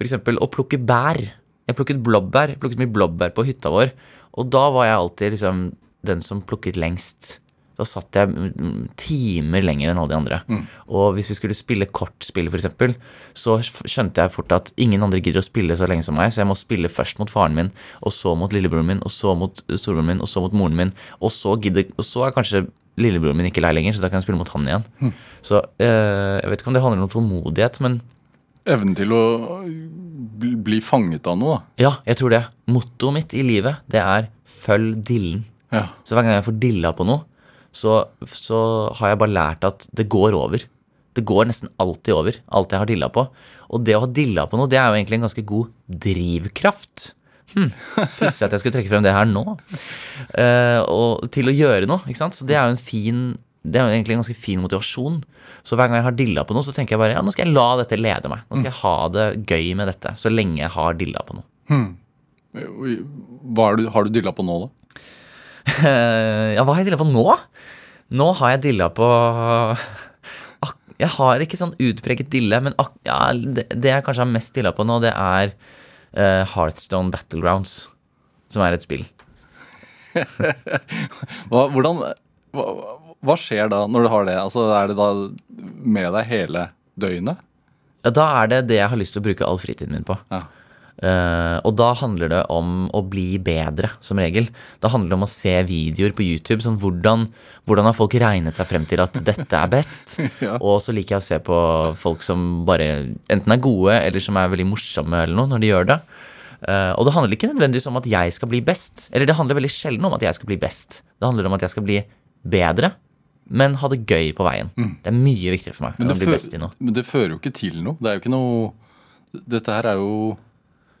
Eksempel å plukke bær. Jeg plukket blåbær. Jeg plukket mye blåbær på hytta vår. Og da var jeg alltid liksom den som plukket lengst. Da satt jeg mm, timer lenger enn alle de andre. Og hvis vi skulle spille kortspill, f.eks., så skjønte jeg fort at ingen andre gidder å spille så lenge som meg, så jeg må spille først mot faren min, og så mot lillebroren min, og så mot storebroren min, og så mot moren min, og så, gidder, og så er kanskje lillebroren min ikke lei lenger, så da kan jeg spille mot han igjen. Så eh, jeg vet ikke om det handler om tålmodighet, men Evnen til å bli, fanget av noe, ja, jeg tror det. Mottoet mitt i livet, det er 'følg dillen'. Ja. Så hver gang jeg får dilla på noe, så, så har jeg bare lært at det går over. Det går nesten alltid over, alt jeg har dilla på. Og det å ha dilla på noe, det er jo egentlig en ganske god drivkraft. Hm, Pussig at jeg skulle trekke frem det her nå. Uh, og til å gjøre noe, ikke sant. Så det er jo en fin det er jo egentlig en ganske fin motivasjon. Så hver gang jeg har dilla på noe, så tenker jeg bare ja, nå skal jeg la dette lede meg. Nå skal jeg ha det gøy med dette, så lenge jeg har dilla på noe. Hva er du, har du dilla på nå, da? Ja, hva har jeg dilla på nå? Nå har jeg dilla på Jeg har ikke sånn utpreget dille, men ja, det, jeg kanskje har mest dilla på nå, det er eh, Hearthstone Battlegrounds, som er et spill. Hva, hvordan, hva, skjer da når du har det? Altså, Er det da med deg hele døgnet? Ja, da er det det jeg har lyst til å bruke all fritiden min på. Ja. Uh, og da handler det om å bli bedre, som regel. Da handler det om å se videoer på YouTube. Sånn hvordan, hvordan har folk regnet seg frem til at dette er best? Ja. Og så liker jeg å se på folk som bare enten er gode, eller som er veldig morsomme eller noe, når de gjør det. Uh, og det handler ikke nødvendigvis om at jeg skal bli best. Eller det handler veldig sjelden om at jeg skal bli best. Det handler om at jeg skal bli bedre, men ha det gøy på veien. Det er mye viktigere for meg Mm. Men det, noe. men det fører jo ikke til noe. Det er jo ikke noe Dette her er jo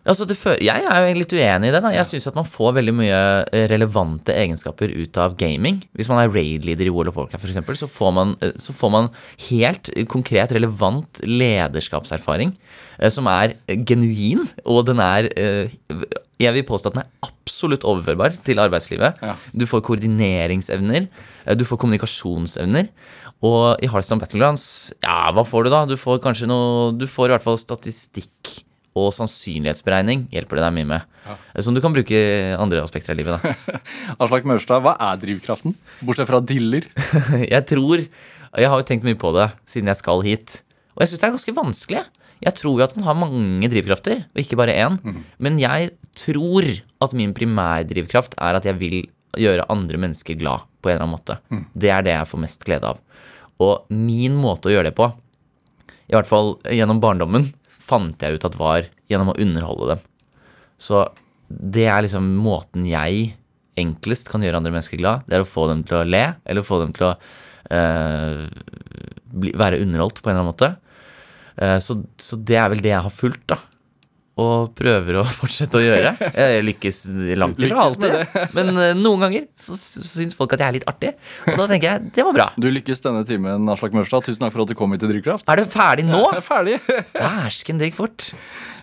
Altså, det fø- jeg er jo litt uenig i det. da. Jeg syns at man får veldig mye eh, relevante egenskaper ut av gaming. Hvis man er raid-leader i World of Warcraft, eksempel, så får man, eh, så får man helt konkret, relevant lederskapserfaring eh, som er genuin, og den er Jeg vil påstå at den er absolutt overførbar til arbeidslivet. Ja. Du får koordineringsevner, eh, du får kommunikasjonsevner. Og i Hardstone Battlegrounds, ja, hva får du da? Du får kanskje noe Du får i hvert fall statistikk og sannsynlighetsberegning hjelper det deg mye med. Som du kan bruke i andre aspekter av livet. da. Aslak Maurstad, hva er drivkraften? Bortsett fra diller. Jeg tror Jeg har jo tenkt mye på det siden jeg skal hit. Og jeg syns det er ganske vanskelig. Jeg tror jo at man har mange drivkrafter, og ikke bare én. Men jeg tror at min primærdrivkraft er at jeg vil gjøre andre mennesker glad på en eller annen måte. Det er det jeg får mest glede av. Og min måte å gjøre det på, i hvert fall gjennom barndommen, fant jeg ut at var gjennom å underholde dem. Så det er liksom måten jeg enklest kan gjøre andre mennesker glad. Det er å få dem til å le, eller få dem til å øh, bli, være underholdt på en eller annen måte. Eh, så, så det er vel det jeg har fulgt, da. Og prøver å fortsette å gjøre. Jeg lykkes langt ifra alltid. Men eh, noen ganger så, så syns folk at jeg er litt artig. Og da tenker jeg det var bra. Du lykkes denne timen, Aslak Mørstad. Tusen takk for at du kom hit til Drivkraft. Er du ferdig nå? Jeg er ferdig. Dæsken, det gikk fort.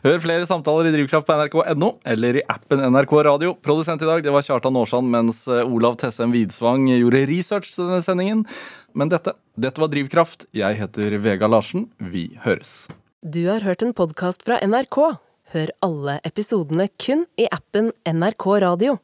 Hør flere samtaler i Drivkraft på nrk.no eller i appen NRK Radio. Produsent i dag det var Kjartan Aarsand, mens eh, Olav Tessem Widsvang gjorde research til denne sendingen. Men dette, dette var Drivkraft. Jeg heter Vega Larsen. Vi høres. Du har hørt en podkast fra NRK. Hør alle episodene kun i appen NRK Radio.